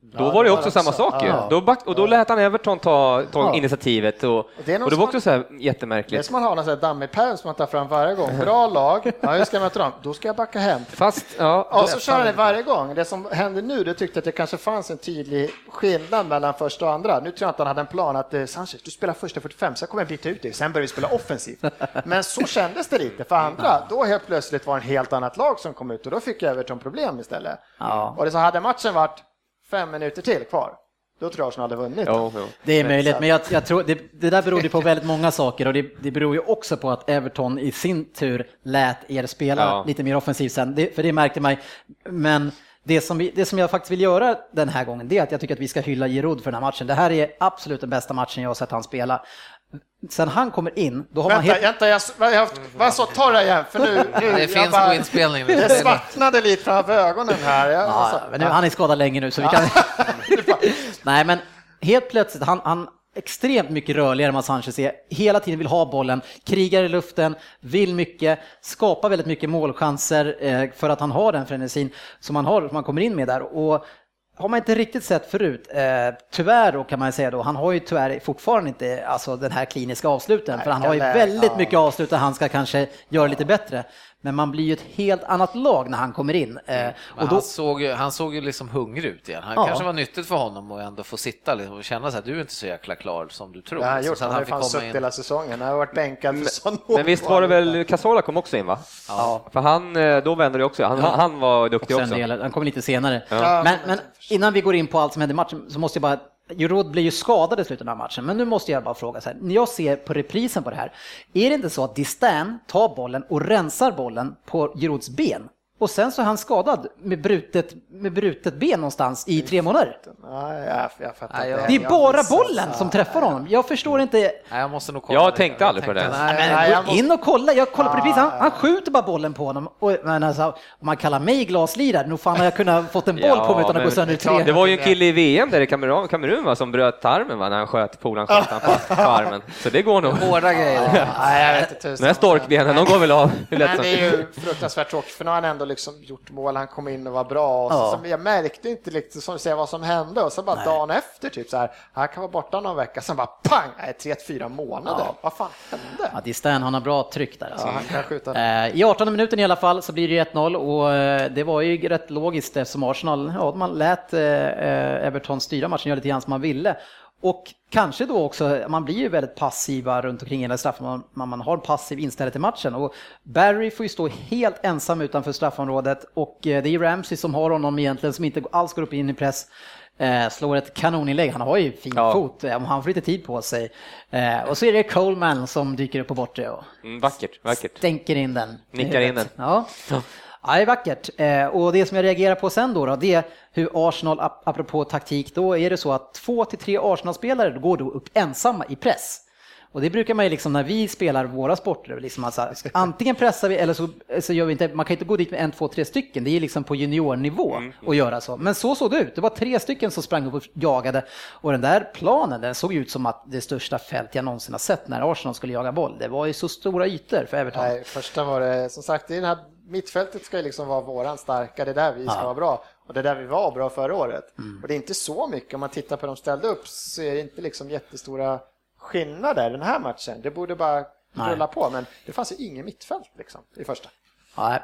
Då Ja, var det också var samma också. sak ju. Ja. Då back, och då lät han Everton ta, ta Ja. initiativet och, och, det något det var också så här Det är jättemärkligt. som man har en sån här dammig pärm som man tar fram varje gång. Bra lag, ja, hur ska jag möta dem? Då ska jag backa hem. Fast, ja, Och så kör han det varje gång. Det som hände nu, det tyckte jag att det kanske fanns en tydlig skillnad mellan första och andra. Nu tror jag inte han hade en plan att eh, Sanchez, du spelar första 45, sen kommer jag byta ut dig, sen börjar vi spela offensivt. Men så kändes det lite för andra. Då helt plötsligt var det en helt annat lag som kom ut och då fick Everton problem istället. Ja. Och det så hade matchen varit fem minuter till kvar, då tror jag Arsenal hade vunnit. jo, jo. Det är möjligt, men jag, jag tror det, det där beror ju på väldigt många saker och det, det beror ju också på att Everton i sin tur lät er spela Ja. lite mer offensivt sen, det, för det märkte man. Men det som, vi, det som jag faktiskt vill göra den här gången, det är att jag tycker att vi ska hylla Giroud för den här matchen. Det här är absolut den bästa matchen jag har sett han spela. Sen han kommer in, då har man Vänta, helt... vänta, jag, vad jag, vad så, ta det igen, för nu, nu Det jag finns bara- på inspelning. Det svartnade lite framför ögonen här. Jag, Ja, alltså, men nu, han är skadad länge nu så vi kan... Nej men helt plötsligt, han, han extremt mycket rörligare än vad Sanchez är. Hela tiden vill ha bollen, krigar i luften, vill mycket, skapar väldigt mycket målchanser eh, för att han har den frenesin som han har, som han kommer in med där. Och har man inte riktigt sett förut. Eh, tyvärr då kan man säga då, han har ju tyvärr fortfarande inte alltså, den här kliniska avsluten, Nej, för han har ju väldigt ja. mycket avslut där han ska kanske göra lite bättre. Men man blir ju ett helt annat lag när han kommer in. Men och då, han, såg ju, han såg ju liksom hungrig ut igen. Han Ja. kanske var nyttigt för honom att ändå få sitta liksom och känna sig att du är inte så jäkla klar som du tror. Det har han Liksom, gjort, så att han har ju fick fan komma suttit in. hela säsongen, han har varit bänkad för sån Men visst var det väl, Casola kom också in va? Ja. För han, eh, då vände det också, han, han, han var duktig Också del, han kommer lite senare. Ja. Men, men innan vi går in på allt som hände i matchen så måste jag bara, Jurod blir ju skadad i slutet av matchen, men nu måste jag bara fråga så här, när jag ser på reprisen på det här, är det inte så att Distan tar bollen och rensar bollen på Jurods ben? Och sen så är han skadad med brutet, med brutet ben någonstans i tre månader. Nej, jag, jag fattar Nej, inte. jag- Det är bara bollen som träffar honom. Jag förstår inte. Nej, jag måste nog kolla Jag tänkte aldrig på det. Nej, gå in och kolla, jag kollar på reprisen, han, han skjuter bara bollen på honom. Och, men alltså, om man kallar mig glaslirare, nog fan har jag kunnat fått en boll på mig utan att gå sönder i tre. Det var ju en kille i VM där i Kamerun, Kamerun va, som bröt armen va, när han sköt polaren sköt han på, på armen. Så det går nog. Hårda grejer. Nej, jag vet inte De här storkbenen, de går väl av det är ju fruktansvärt tråkigt för nu har han ändå liksom gjort mål, han kom in och var bra. Och så, Ja. så jag märkte inte riktigt som du säger vad som hände och så bara dagen efter typ så här, han kan vara borta någon vecka, sen bara pang, nej, tre till fyra månader. Ja. Vad fan hände? Ja, Distan, han har bra tryck där. Alltså. Ja, han kan skjuta. Eh, I 18 minuten i alla fall så blir det 1-0 och eh, det var ju rätt logiskt eftersom Arsenal, ja, man lät eh, Everton styra matchen, göra lite grann som man ville. Och kanske då också, man blir ju väldigt passiva runt omkring hela straffen, man, man, har en passiv inställning till matchen. Och Barry får ju stå helt ensam utanför straffområdet och eh, det är Ramsey som har honom egentligen, som inte alls går upp in i press. Eh, slår ett kanoninlägg, han har ju fin Ja. fot, eh, han får lite tid på sig. Eh, och så är det Coleman som dyker upp på bortre och Mm, vackert, vackert. stänker in den. Nickar in den. Ja. Ja, det är vackert. Eh, och det som jag reagerar på sen då, då det är hur Arsenal, ap- apropå taktik, då är det så att två till tre Arsenal-spelare går då upp ensamma i press. Och det brukar man ju liksom när vi spelar våra sporter, liksom alltså, antingen pressar vi eller så, så gör vi inte, man kan inte gå dit med en, två, tre stycken, det är liksom på juniornivå att göra så. Men så såg det ut, det var tre stycken som sprang upp och jagade och den där planen, den såg ut som att det största fält jag någonsin har sett när Arsenal skulle jaga boll. Det var ju så stora ytor för Everton. Nej, första var det, som sagt, det är den här mittfältet ska ju liksom vara våran starka, det är där vi ska Ja. vara bra. Och det är där vi var bra förra året. Och det är inte så mycket, om man tittar på de ställde upp så är det inte liksom jättestora skillnader den här matchen. Det borde bara Nej. rulla på, men det fanns ju ingen mittfält liksom i första. Nej.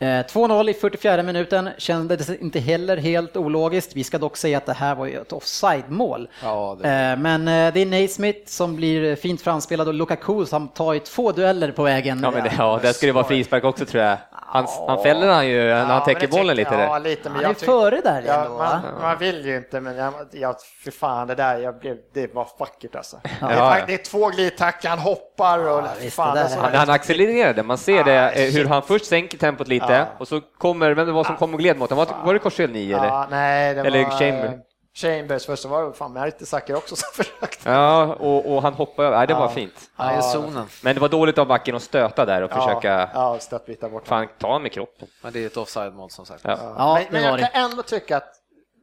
Eh, 2-0 i 44 minuten kändes inte heller helt ologiskt. Vi ska dock säga att det här var ju ett offside-mål. Ja, det- Eh, Men eh, det är Naismith som blir fint framspelad och Lukaku som tar ju två dueller på vägen. Ja, men det, ja, där ska det vara frispark också tror jag. Han, han fäller han ju när han Ja, täcker bollen lite. Ja, där. lite, men Han är före där ja, ändå, man, man vill ju inte, men jag, jag, för fan det där, jag blev, det var vackert alltså. Det, är, det är två glidtacklar, han hoppar och Ja, visst, fan, det där alltså, När han accelererade, man ser det, eh, hur shit. han först sänker tempot lite Ja. och så kommer, vem det var som kom och gled mot honom? Var, var det Korsel 9 eller? Ja, nej, det Eller var Chamber. eh, Chambers, först så var det fan Mertesacker också som försökte. Ja, och, och han hoppade över. Nej, det var Ja. fint. Han är i Ja. zonen. Men det var dåligt av backen att stöta där och försöka Ja, stötbyta bort fan ta med kroppen. Men det är ett offside-mål som sagt. Ja. Ja, men det men var jag kan ändå tycka att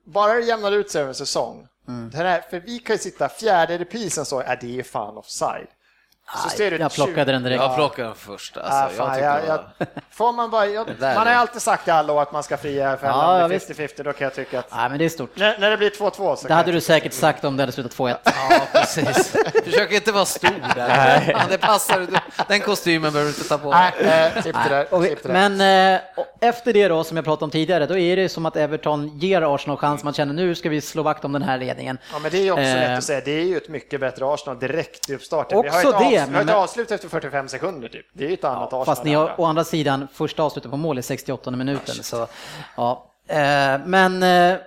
bara det jämnar ut sig över en säsong, Mm. här, för vi kan ju sitta fjärde reprisen så, är det är ju fan offside. Så ser du jag plockade den direkt. Jag plockar den först. Alltså, Ah, fan, jag jag, det jag, får man, bara, jag, man har är- alltid sagt i alla år att man ska fria Ja, fällan ja, visst. 50-50, då kan jag tycka att Nej, men det är stort. när, när det blir 2-2 så Det hade du säkert sagt om det hade slutat 2-1. Ja, precis. Försök inte vara stor där. Ja, det passar. Den kostymen behöver du inte ta på dig. Nej, eh, det det. Men eh, efter det då, som jag pratade om tidigare, då är det som att Everton ger Arsenal chans. Man känner nu ska vi slå vakt om den här ledningen. Ja, men det är ju också Eh, lätt att säga. Det är ju ett mycket bättre Arsenal direkt i uppstarten. vi har Också ett, det, har men- ett avslut efter 45 sekunder typ. Det är ju ett annat Arsenal. Fast ni har andra. å andra sidan första avslutet på mål i 68 minuten. Så, ja. Eh, men eh,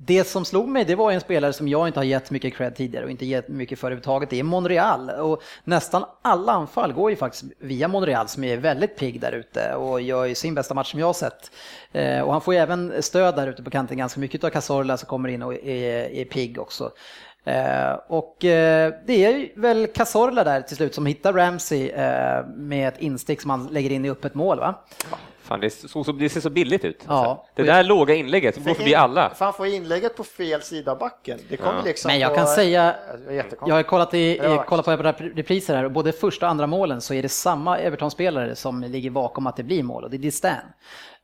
det som slog mig, det var en spelare som jag inte har gett mycket cred tidigare och inte gett mycket för överhuvudtaget. Det är Monreal. Och nästan alla anfall går ju faktiskt via Monreal som är väldigt pigg där ute och gör ju sin bästa match som jag har sett. Eh, och han får ju även stöd där ute på kanten ganska mycket av Cazorla som kommer in och är, är pigg också. Eh, och eh, det är ju väl Cazorla där till slut som hittar Ramsey eh, med ett instick som han lägger in i öppet mål va? Fan, det, så, så, det ser så billigt ut. Ja. Det där låga inlägget som går förbi alla. Fan, får inlägget på fel sida av backen. Det kommer Ja. liksom Men jag på- kan säga, jag har kollat, i, kollat på repriser här och både första och andra målen så är det samma Everton-spelare som ligger bakom att det blir mål och det är Distan.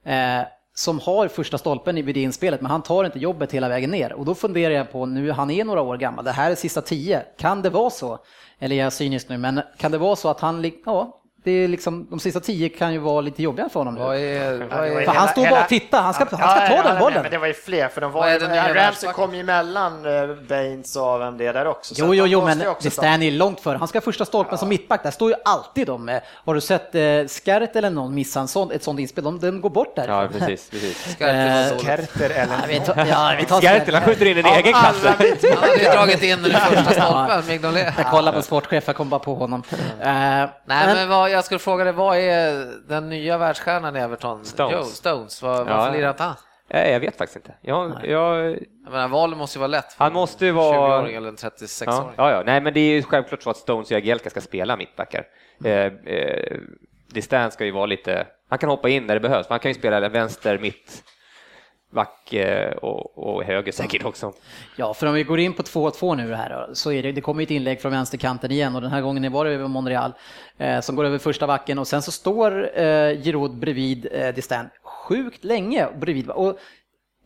Eh, som har första stolpen i vid det inspelet men han tar inte jobbet hela vägen ner och då funderar jag på nu, han är några år gammal, det här är sista tio, kan det vara så? Eller jag är jag cynisk nu, men kan det vara så att han, ja, det är liksom, de sista tio kan ju vara lite jobbiga för honom nu. Vad är, vad Ja, är, För han står bara och tittar, han ska, han ska ta den nej, bollen. Men det var ju fler, för de var ju, Ramsey kom ju emellan eh, Baines och vem det är där också. så Jo, jo, jo, men det ta- Stan är långt för. Han ska första stolpen som mittback. Där står ju alltid de. eh, Har du sett eh, Skarret eller någon missa en sån, ett sånt inspel? De, de går bort där. Ja, precis. precis. så. Kerter eller Ja, tar, ja, vi tar Skartel, han skjuter in en egen kasse. Han hade ju dragit in den första stolpen, Mignolet. Jag kollar på sportchef, jag kom bara på honom. Eh, Nej, men- men vad, jag skulle fråga dig, vad är den nya världsstjärnan i Everton? Stones. Joe Stones, Ja. varför lirar inte han? Nej, jag vet faktiskt inte. Jag, jag, Jag menar, valet måste ju vara lätt. för Han en måste ju vara- 20-åring eller en 36-åring. ja, ja, ja, nej, men det är ju självklart så att Stones och Jagielka ska spela mittbackar. Eh, eh, Distan ska ju vara lite, han kan hoppa in när det behövs, han kan ju spela vänster, mitt, back eh, och, och höger säkert också. Ja, för om vi går in på 2-2 nu här då, så är det, det kommer ett inlägg från vänsterkanten igen och den här gången var det över Monreal eh, som går över första backen och sen så står eh, Giroud bredvid eh, Distan sjukt länge bredvid. Och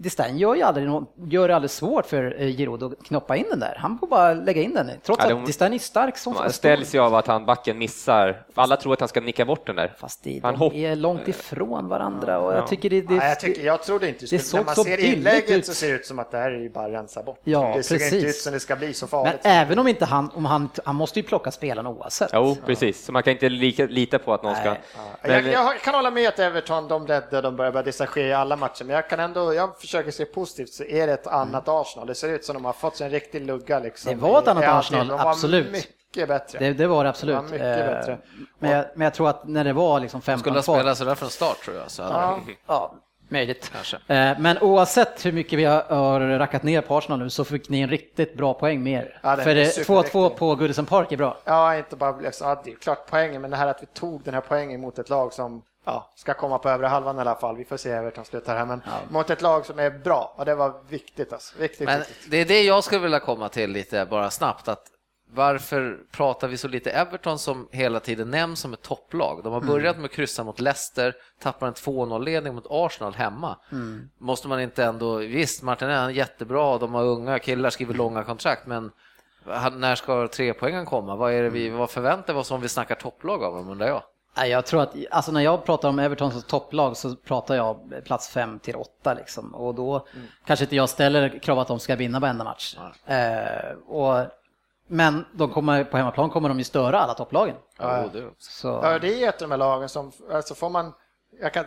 Distan gör ju aldrig, gör det aldrig svårt för eh, Giroud att knoppa in den där. Han får bara lägga in den, trots Ja, att de- Distan är stark som Man fan. ställs ju av att han backen missar, alla tror att han ska nicka bort den där. Fast det, Han de hopp- är långt ifrån varandra och Ja. jag tycker det, det, Nej, jag, tycker, jag trodde inte det det såg När man så ser inlägget ut. så ser det ut som att det här är ju bara att rensa bort. Ja, det ser inte precis. ut som det ska bli så men farligt. även om inte han, om han, han måste ju plocka spelarna oavsett. Jo, precis, så man kan inte lika, lita på att någon ska... Nej. Men, jag, jag kan hålla med att Everton, de räddade, de börjar börja i alla matcher, men jag kan ändå, jag försöker se positivt, så är det ett annat Arsenal. Det ser ut som de har fått sig en riktig lugga liksom. Det var ett annat. Arsenal, de absolut. mycket bättre. Det, det var det absolut. Det var mycket Eh, bättre. Men jag, men jag tror att när det var liksom 15 Skulle ha kvar. spelat sådär från start tror jag. Så hade Ja. Ja, möjligt. Kanske. Eh, Men oavsett hur mycket vi har, rackat ner på Arsenal nu så fick ni en riktigt bra poäng med er. Ja, För eh, superviktigt. 2-2 på Goodison Park är bra. Ja, inte bara liksom, ja, det är klart poängen, men det här att vi tog den här poängen mot ett lag som ja, ska komma på övre halvan i alla fall. Vi får se hur Everton slutar här, men mot ett lag som är bra. Och det var viktigt alltså. Viktigt, Men viktigt. det är det jag skulle vilja komma till lite bara snabbt. Att varför pratar vi så lite Everton som hela tiden nämns som ett topplag? De har börjat med att kryssa mot Leicester, tappar en 2-0-ledning mot Arsenal hemma. Måste man inte ändå, visst Martin är jättebra, de har unga killar, skriver långa kontrakt, men när ska tre poängen komma? Vad är det vi, vad förväntar vi oss om vi snackar topplag av dem undrar jag? Nej, Jag tror att, alltså när jag pratar om Everton som topplag så pratar jag plats 5 till 8 liksom. Och då kanske inte jag ställer krav att de ska vinna varenda match. Eh, och, men de kommer, på hemmaplan kommer de ju störa alla topplagen. Ja, Jo, det. Så, Ja, det är ett av de här lagen som, alltså får man, jag kan,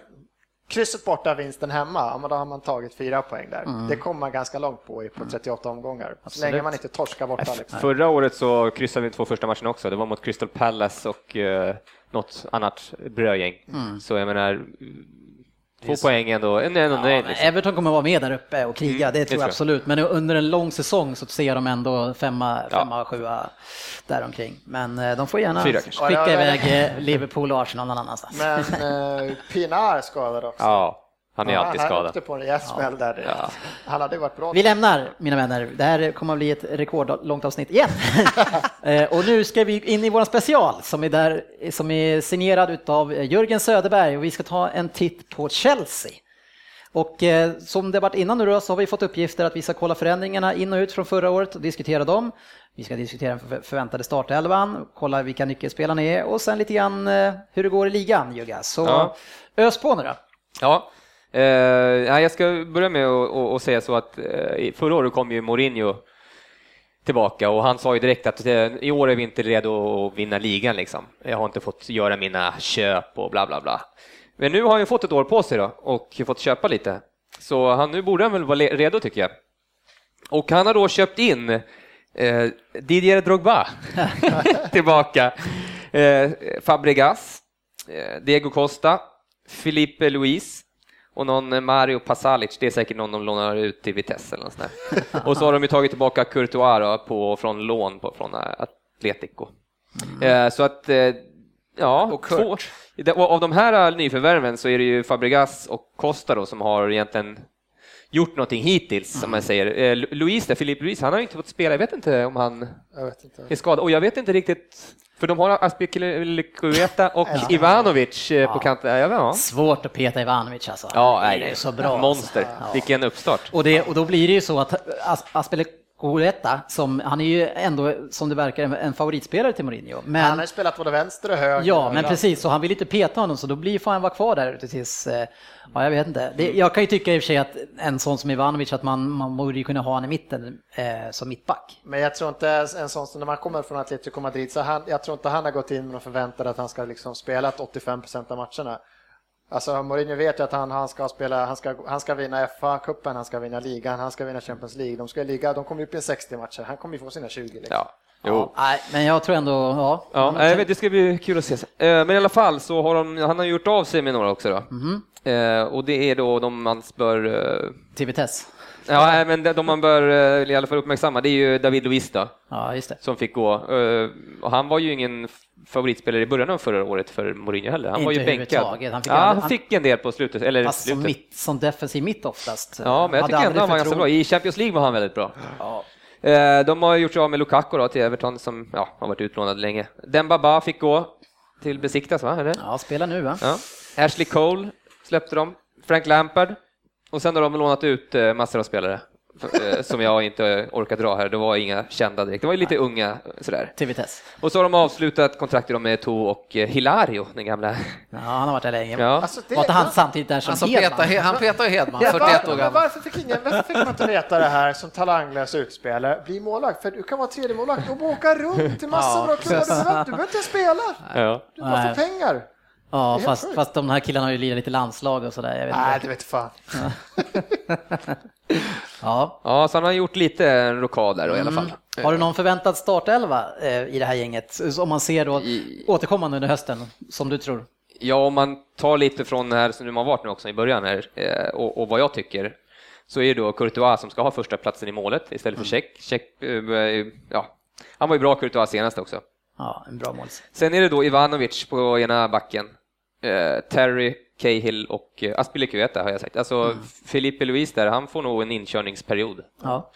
krysset borta, vinsten hemma, ja, då har man tagit fyra poäng där. Det kommer man ganska långt på i- på 38 omgångar. Så Absolut. länge man inte torskar borta. Liksom. Förra året så kryssade vi två första matcherna också. Det var mot Crystal Palace och eh, något annat brödgäng. Så jag menar, två poäng ändå, en ändå Ja, men Liksom. Everton kommer vara med där uppe och kriga, Mm, det det tror jag absolut. Men under en lång säsong så ser de ändå femma, Ja. femma sjua däromkring. Men eh, de får gärna Fyra skicka Ja, ja, iväg eh, Liverpool och Arsenal någon annanstans. Men eh, Pinar skadad också. Ja, Han är Ja, alltid han skadad. åkte på en rejäl smäll där. Han hade varit bra. Vi lämnar, mina vänner. Det här kommer att bli ett rekordlångt avsnitt igen. Eh, och nu ska vi in i vår special som är, där, som är signerad av Jörgen Söderberg och vi ska ta en titt på Chelsea. Och eh, som det varit innan nu då, så har vi fått uppgifter att vi ska kolla förändringarna in och ut från förra året och diskutera dem. Vi ska diskutera den för- förväntade startelvan, kolla vilka nyckelspelarna är och sen lite grann eh, hur det går i ligan, Jugga. Så Ja. ös på nu då. Ja, eh, jag ska börja med att säga så att eh, förra året kom ju Mourinho tillbaka och han sa ju direkt att eh, i år är vi inte redo att vinna ligan liksom. Jag har inte fått göra mina köp och bla bla bla. Men nu har han ju fått ett år på sig då och fått köpa lite. Så han, nu borde han väl vara redo tycker jag. Och han har då köpt in eh, Didier Drogba tillbaka, eh, Fabregas, eh, Diego Costa, Felipe Luis och någon eh, Mario Pasalic, det är säkert någon de lånar ut till Vitesse eller något sånt där. Och så har de ju tagit tillbaka Courtois på, från lån på, från eh, Atletico. Eh, så att, eh, ja, Och två, av de här nyförvärven så är det ju Fabregas och Costa då som har egentligen gjort någonting hittills, som man säger. Eh, Luis där, Filip Luis, han har ju inte fått spela, jag vet inte om han Jag vet inte. är skadad. Och jag vet inte riktigt, för de har Aspilicueta och Ivanovic eh, på kanten. Ja, ja. Svårt att peta Ivanovic alltså. ja det nej, är så bra. Monster. Alltså. Vilken uppstart. Och, det, och då blir det ju så att As- Aspilicueta, som han är ju ändå som det verkar en- favoritspelare till Mourinho. Han Men, har ju spelat både vänster och höger. ja, men precis, så han vill inte peta honom så då blir får han vara kvar där ute tills, eh, ja jag vet inte. Det, jag kan ju tycka i och för sig att en sån som Ivanovic, att man, man borde ju kunna ha han i mitten eh, som mittback. Men jag tror inte en sån som när man kommer från Atletico Madrid, så han, jag tror inte han har gått in och förväntat att han ska liksom spela 85% av matcherna. Alltså Mourinho vet ju att han, han ska spela, han ska, han ska vinna FA-cupen, han ska vinna ligan, han ska vinna Champions League. De ska ligga, de kommer upp i 60 matcher, han kommer ju få sina 20 liksom. Ja. Jo. Nej, men jag tror ändå, ja. Ja, nej, men det ska bli kul att se. Eh, Men i alla fall så har de, han har gjort av sig med några också då. Mhm. Eh, Och det är då de man bör, eh, Till Vitesse. Ja men de man bör eh, i alla fall uppmärksamma, det är ju David Luiz då, Ja, just det. som fick gå. Eh, Och han var ju ingen favoritspelare i början av förra året för Mourinho heller. Han Inte var ju bänkad. Han fick ja, han fick en del på slutet. Eller Fast som, slutet. mitt, som defensiv mitt oftast. Ja, men jag tycker ändå han var ganska bra. I Champions League var han väldigt bra. Ja. Eh, De har gjort sig av med Lukaku då, till Everton som ja, har varit utlånad länge. Dembaba fick gå till Besiktas, va? Eller? ja, spela nu va? Ja. Ashley Cole släppte de. Frank Lampard. Och sen har de lånat ut eh, massor av spelare eh, som jag inte orkar dra här. Det var inga kända direkt. Det var ju lite unga sådär. Till Vitesse. Och så har de avslutat kontraktet med To och eh, Hilario, den gamla. Ja, han har varit där länge. Ja. Alltså, det, Var inte han samtidigt där som Alltså Hedman? peta, han petar ju Hedman, Ja, 41 år gammal. varför, fick ingen, varför fick man inte veta det här som talanglös utspelare? Bli målvakt, för du kan vara tredje målvakt och åka runt till massa Ja. bra klubbar. Du behöver, inte spela. Ja. Du bara får pengar. Ja, fast, sjukt. fast de här killarna har ju lirat lite landslag och sådär. Jag vet Nej, inte. det vet fan. Ja. ja, så han har gjort lite rokad där då, i alla fall. Har du någon förväntad startelva eh, i det här gänget? Om man ser då I- återkommande under hösten, som du tror? Ja, om man tar lite från det här som de har varit nu också i början här, eh, och, och vad jag tycker, så är det då Courtois som ska ha första platsen i målet istället för Check. Check eh, ja, han var ju bra Courtois senast också. Ja, en bra måls. Sen är det då Ivanovic på ena backen, eh, Terry, Cahill och eh, Aspilicueta har jag sagt. Alltså Felipe Luis där, han får nog en inkörningsperiod Ja.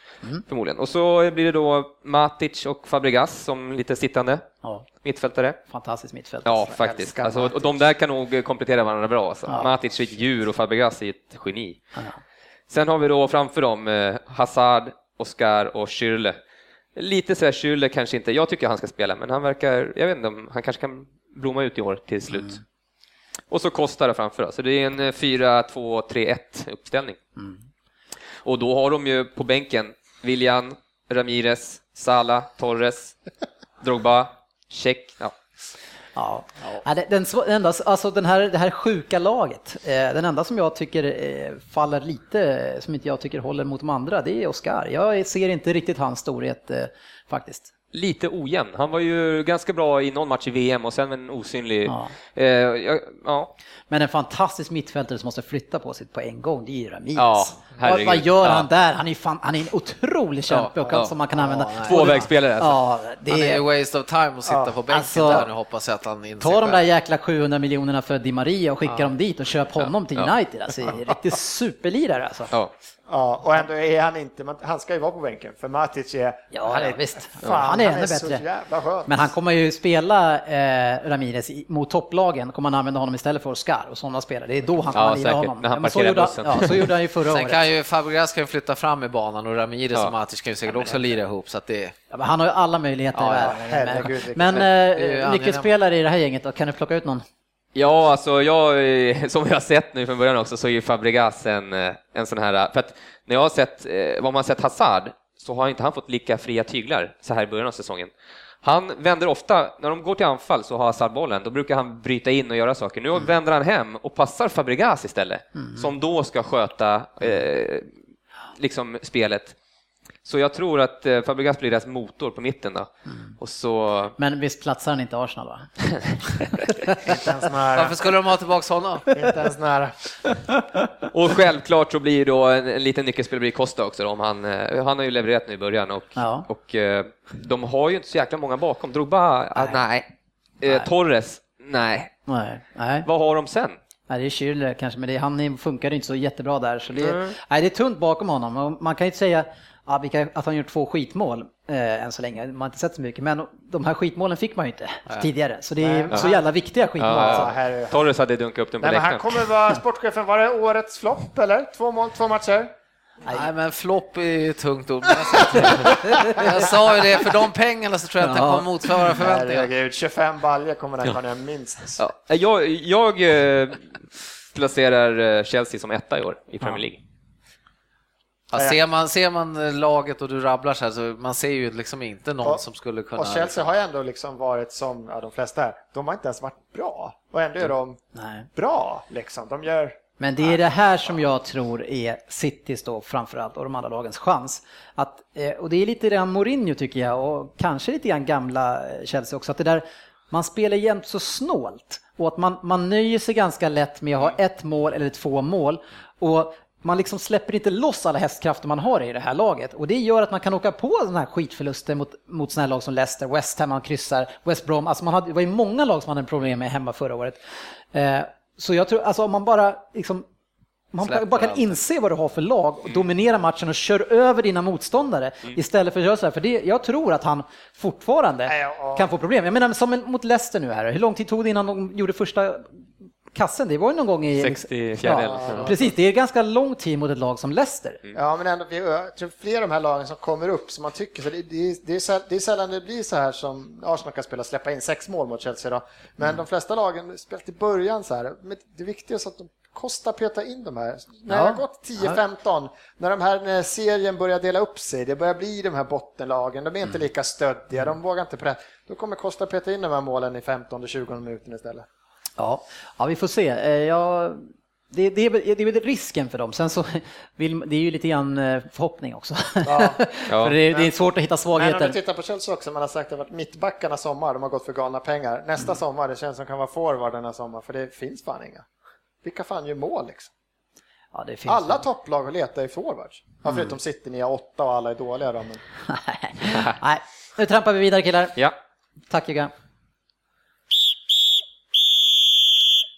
förmodligen. Och så blir det då Matic och Fabregas som lite sittande ja, mittfältare. fantastiskt mittfält. Ja, faktiskt. älskar Alltså, och de där kan nog komplettera varandra bra. Alltså. Ja. Matic är ett djur och Fabregas är ett geni. Ja. Sen har vi då framför dem eh, Hazard, Oscar och Schürrle. Lite sådär Schürrle kanske inte, jag tycker han ska spela, men han verkar, jag vet inte om han kanske kan blomma ut i år till slut. Mm. Och så Costa där framför, då. så det är en eh, 4-2-3-1 uppställning. Mm. Och då har de ju på bänken Willian, Ramirez, Sala, Torres, Drogba, Check. Ja. Ja. Ja, den, enda, alltså den här, det här sjuka laget, eh, den enda som jag tycker eh, faller lite, som inte jag tycker håller mot de andra, det är Oscar. Jag ser inte riktigt hans storhet eh, faktiskt. Lite ojämn. Han var ju ganska bra i någon match i VM och sen en osynlig... Ja. Eh, ja, ja. Men en fantastisk mittfältare som måste flytta på sig på en gång, det är ju Ramirez. Ja, vad, vad gör Ja. han där? Han är, fan, han är en otrolig kämpe och ja. som man kan använda. Tvåvägsspelare alltså. Ja, det Han är är, ju waste of time att sitta på bänken Alltså, där nu hoppas jag att han inser ta de där jäkla 700 miljonerna för Di Maria och skicka dem dit och köp honom till. United. Alltså, det är en riktig superlirare alltså. Ja. Ja, och ändå är han inte, men han ska ju vara på bänken för Matic är, Ja, han är, ja, visst. Fan, Han är ännu så bättre. jävla skön. Men han kommer ju spela eh, Ramirez mot topplagen, kommer han använda honom istället för Oscar och sådana spelare. Det är då han kommer Ja, lira honom. När han Ja, men så, gjorde han, bussen. ja, så gjorde han ju förra Sen året. kan ju Fabregas kan ju flytta fram i banan och Ramirez Ja. och Matic kan ju säkert också lira ihop så att det Ja, men han har ju alla möjligheter Ja, i ja, världen. men. Det är ju eh, nyckelspelare i det här gänget då, kan du plocka ut någon? Ja, alltså jag, eh, som vi har sett nu från början också, så är ju Fabregas en, eh, en sån här, för att när jag har sett, eh, vad man har sett Hazard, så har inte han fått lika fria tyglar så här i början av säsongen. Han vänder ofta, när de går till anfall så har Hazard bollen, då brukar han bryta in och göra saker. Nu vänder han hem och passar Fabregas istället, som då ska sköta eh, liksom spelet. Så jag tror att eh, Fabregas blir deras motor på mitten då. Och så... Men visst platsar han inte Arsenal va? inte ens nära. Varför skulle de ha tillbaka honom? Inte ens nära. Och självklart så blir då en, en liten nyckelspelare blir Costa också då, om han, eh, han har ju levererat nu i början och, Ja. och eh, de har ju inte så jäkla många bakom. Drogba, ah, nej. Eh, Torres, nej. Nej. Nej. Vad har de sen? Nej, det är Schürrle kanske, men det, han funkar inte så jättebra där. Så det, Nej. nej, det är tunt bakom honom. Och man kan ju inte säga att han gjort två skitmål eh, än så länge. Man har inte sett så mycket, men de här skitmålen fick man ju inte tidigare. Så det är så jävla viktiga skitmål. Ja, alltså. Torres hade dunkat upp den på Nej, men han läktaren. kommer vara sportchefen, var det årets flopp eller? Två mål, två matcher? Nej men flopp är ju ett tungt ord. Jag, sa ju det, för de pengarna så tror jag att den Ja. kommer motsvara förväntningarna. Herregud, 25 baljor kommer den kunna minst. Ja, jag jag eh, placerar eh, Chelsea som etta i år i Premier League. Ja, ser, man, ser man laget och du rabblar så här så man ser ju liksom inte någon Och- som skulle kunna... Och Chelsea har ju ändå liksom varit som ja, de flesta här, de har inte ens varit bra. Och ändå är de Nej. bra liksom. De gör... Men det är det här som jag tror är Citys då framförallt och de andra lagens chans. Att, eh, och det är lite grann Mourinho tycker jag och kanske lite grann gamla eh, Chelsea också. Att det där, man spelar jämt så snålt och att man, man nöjer sig ganska lätt med att ha ett mål eller två mål. Och man liksom släpper inte loss alla hästkrafter man har i det här laget och det gör att man kan åka på sådana här skitförluster mot, mot sådana här lag som Leicester, West Ham, man kryssar, West Brom, alltså man hade, det var ju många lag som hade problem med hemma förra året. Eh, så jag tror, alltså om man bara liksom man Släpper bara kan allt. inse vad du har för lag och dominera matchen och kör över dina motståndare istället för att göra så här. För det, jag tror att han fortfarande Nej, ja. kan få problem. Jag menar som en, mot Leicester nu här, hur lång tid tog det innan de gjorde första kassen? Det var ju någon gång i... 64 eller så. Precis, det är ganska lång tid mot ett lag som Leicester. Ja, men ändå, jag tror fler av de här lagen som kommer upp som man tycker, så det, det, är- det, är, säll- det är sällan det blir så här som Arsenal kan spela, släppa in sex mål mot Chelsea då. Men de flesta lagen spelat i början så här, men det viktiga är att de kostar peta in de här. När det Ja. har gått 10-15, när de här när serien börjar dela upp sig, det börjar bli de här bottenlagen, de är inte lika stöddiga, de vågar inte pressa. Då kommer kosta peta in de här målen i 15-20 minuter istället. Ja, ja vi får se. Eh, Jag, det, det, det är väl risken för dem. Sen så vill, det är ju lite grann eh, förhoppning också. Ja. för det, det är svårt att hitta Men om svagheter. du tittar på Chelsea också, man har sagt att det mittbackarna sommar, de har gått för galna pengar. Nästa sommar, det känns som kan vara forwardarna sommar, för det finns fan inga. Vilka fan gör mål liksom? Ja, det finns Alla topplag letar i forwards. Ja, förutom City, ni har åtta och alla är dåliga då. Men... Nej, nu trampar vi vidare killar. Ja. Tack Jugga.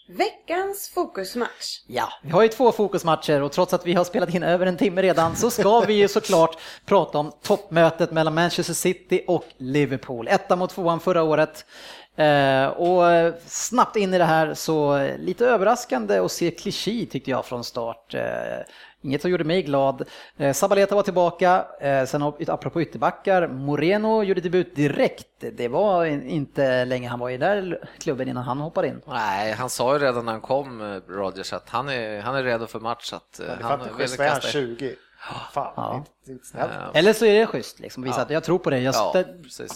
Veckans fokusmatch. Ja, vi har ju två fokusmatcher och trots att vi har spelat in över en timme redan så ska vi ju såklart prata om toppmötet mellan Manchester City och Liverpool. Etta mot tvåan förra året. Eh, och snabbt in i det här så lite överraskande att se Clichy tyckte jag från start. Eh, Inget som gjorde mig glad. Eh, Sabaleta var tillbaka, eh, sen har- apropå ytterbackar, Moreno gjorde debut direkt. Det var in- inte länge han var i där klubben innan han hoppade in. Nej, han sa ju redan när han kom, eh, Rodgers, att han är, han är redo för match. Att, eh, Det är för han vill kasta 20. Fan, Ja. inte, det är inte snällt. Eller så är det schysst, liksom, visa Ja. att jag tror på det. Jag Ja,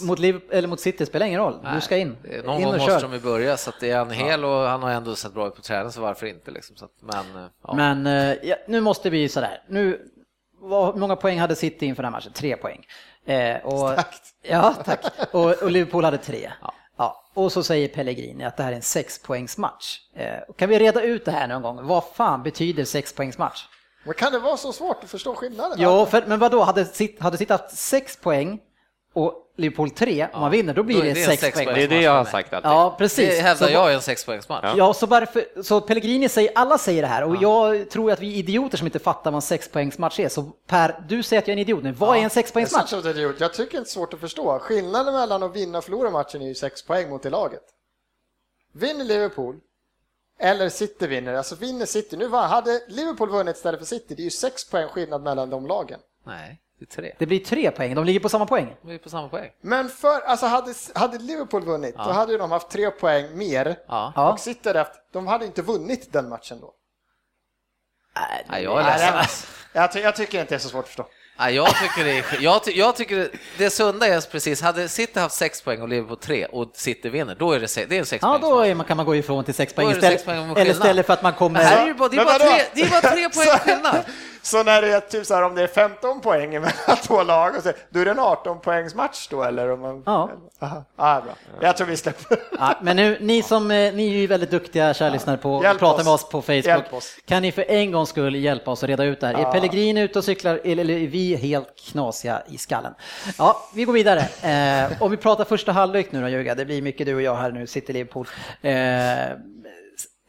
mot, Liv, eller mot City spelar ingen roll, du ska in. Nej, Någon in gång och måste de ju börja, så att det är han hel och han har ändå sett bra ut på träning, så varför inte? Liksom. Så att, men, eh, ja. Men eh, ja, nu måste vi sådär, nu, vad, hur många poäng hade City inför den här matchen? Tre poäng. Eh, och. Ja, tack. Och, och Liverpool hade tre. Ja. Och så säger Pellegrini att det här är en sexpoängsmatch. Eh, kan vi reda ut det här någon gång? Vad fan betyder sexpoängsmatch? Men kan det vara så svårt att förstå skillnaden? Jo, för, men vadå, hade City hade City haft sex poäng och Liverpool tre, om man vinner, då blir då det det en sex sex poäng. poäng. Det är det jag har sagt alltid. Ja, precis. Det hävdar Så- jag är en sexpoängsmatch. Ja, så varför, så Pellegrini säger, alla säger det här och jag tror att vi är idioter som inte fattar vad en sexpoängsmatch är. Så Per, du säger att jag är en idiot nu. Vad är en Jag, sexpoängsmatch? är idiot. jag tycker det är svårt att förstå. Skillnaden mellan att vinna och förlora matchen är ju sex poäng mot det laget. Vinner Liverpool, eller City vinner, alltså vinner City, nu var, hade Liverpool vunnit istället för City, det är ju sex poäng skillnad mellan de lagen. Nej, det är tre. Det blir tre poäng, de ligger på samma poäng. Vi är på samma poäng. Men för, alltså hade, hade Liverpool vunnit, då hade ju de haft tre poäng mer. Ja. Ja. Och City hade haft, de hade inte vunnit den matchen då. Nej, jag är ledsen. Jag, ty- jag tycker inte det är så svårt att förstå. Nej, jag tycker det är, jag, ty, jag tycker det, det sunda är precis, hade City haft sex poäng och Liverpool tre och City vinner, då är det, se- det är en Ja, sexpoängsmatch. då är man, kan man gå ifrån till sex poäng det istället, sex poäng eller istället för att man Det kommer... här är ju bara, det är bara tre, det är bara tre poäng skillnad. Så när det är typ så här om det är 15 poäng mellan två lag, och så, då är det en 18 poängs match då eller? Om man, Ja. Aha. Ja, bra. Jag tror vi släpper. Ja, men nu, ni som eh, ni är ju väldigt duktiga kära lyssnare på att prata oss. med oss på Facebook. Oss. Kan ni för en gångs skull hjälpa oss att reda ut det här? Är Pellegrini ute och cyklar eller är vi helt knasiga i skallen? Ja, vi går vidare. Eh, om vi pratar första halvlek nu då Jörgen, det blir mycket du och jag här nu, City Liverpool. Eh,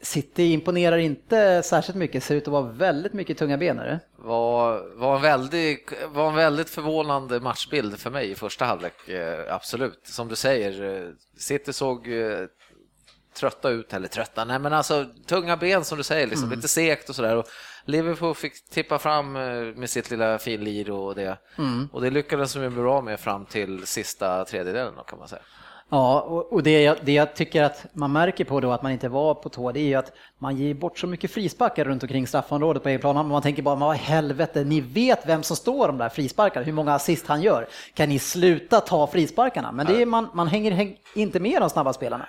City imponerar inte särskilt mycket, ser ut att vara väldigt mycket tunga ben. Är det? var, var, en väldigt, var en väldigt förvånande matchbild för mig i första halvlek, eh, absolut. Som du säger, eh, City såg eh, trötta ut, eller trötta, nej men alltså tunga ben som du säger, liksom, lite segt och sådär. Liverpool fick tippa fram med sitt lilla finlir och det. Och det lyckades de ju bra med fram till sista tredjedelen då, kan man säga. Ja, och, och det, jag, det jag tycker att man märker på då att man inte var på tå, det är ju att man ger bort så mycket frisparkar runt omkring straffområdet på egen plan. Man tänker bara, vad i helvete, ni vet vem som står de där frisparkarna, hur många assist han gör. Kan ni sluta ta frisparkarna? Men det är, man, man hänger häng, inte med de snabba spelarna.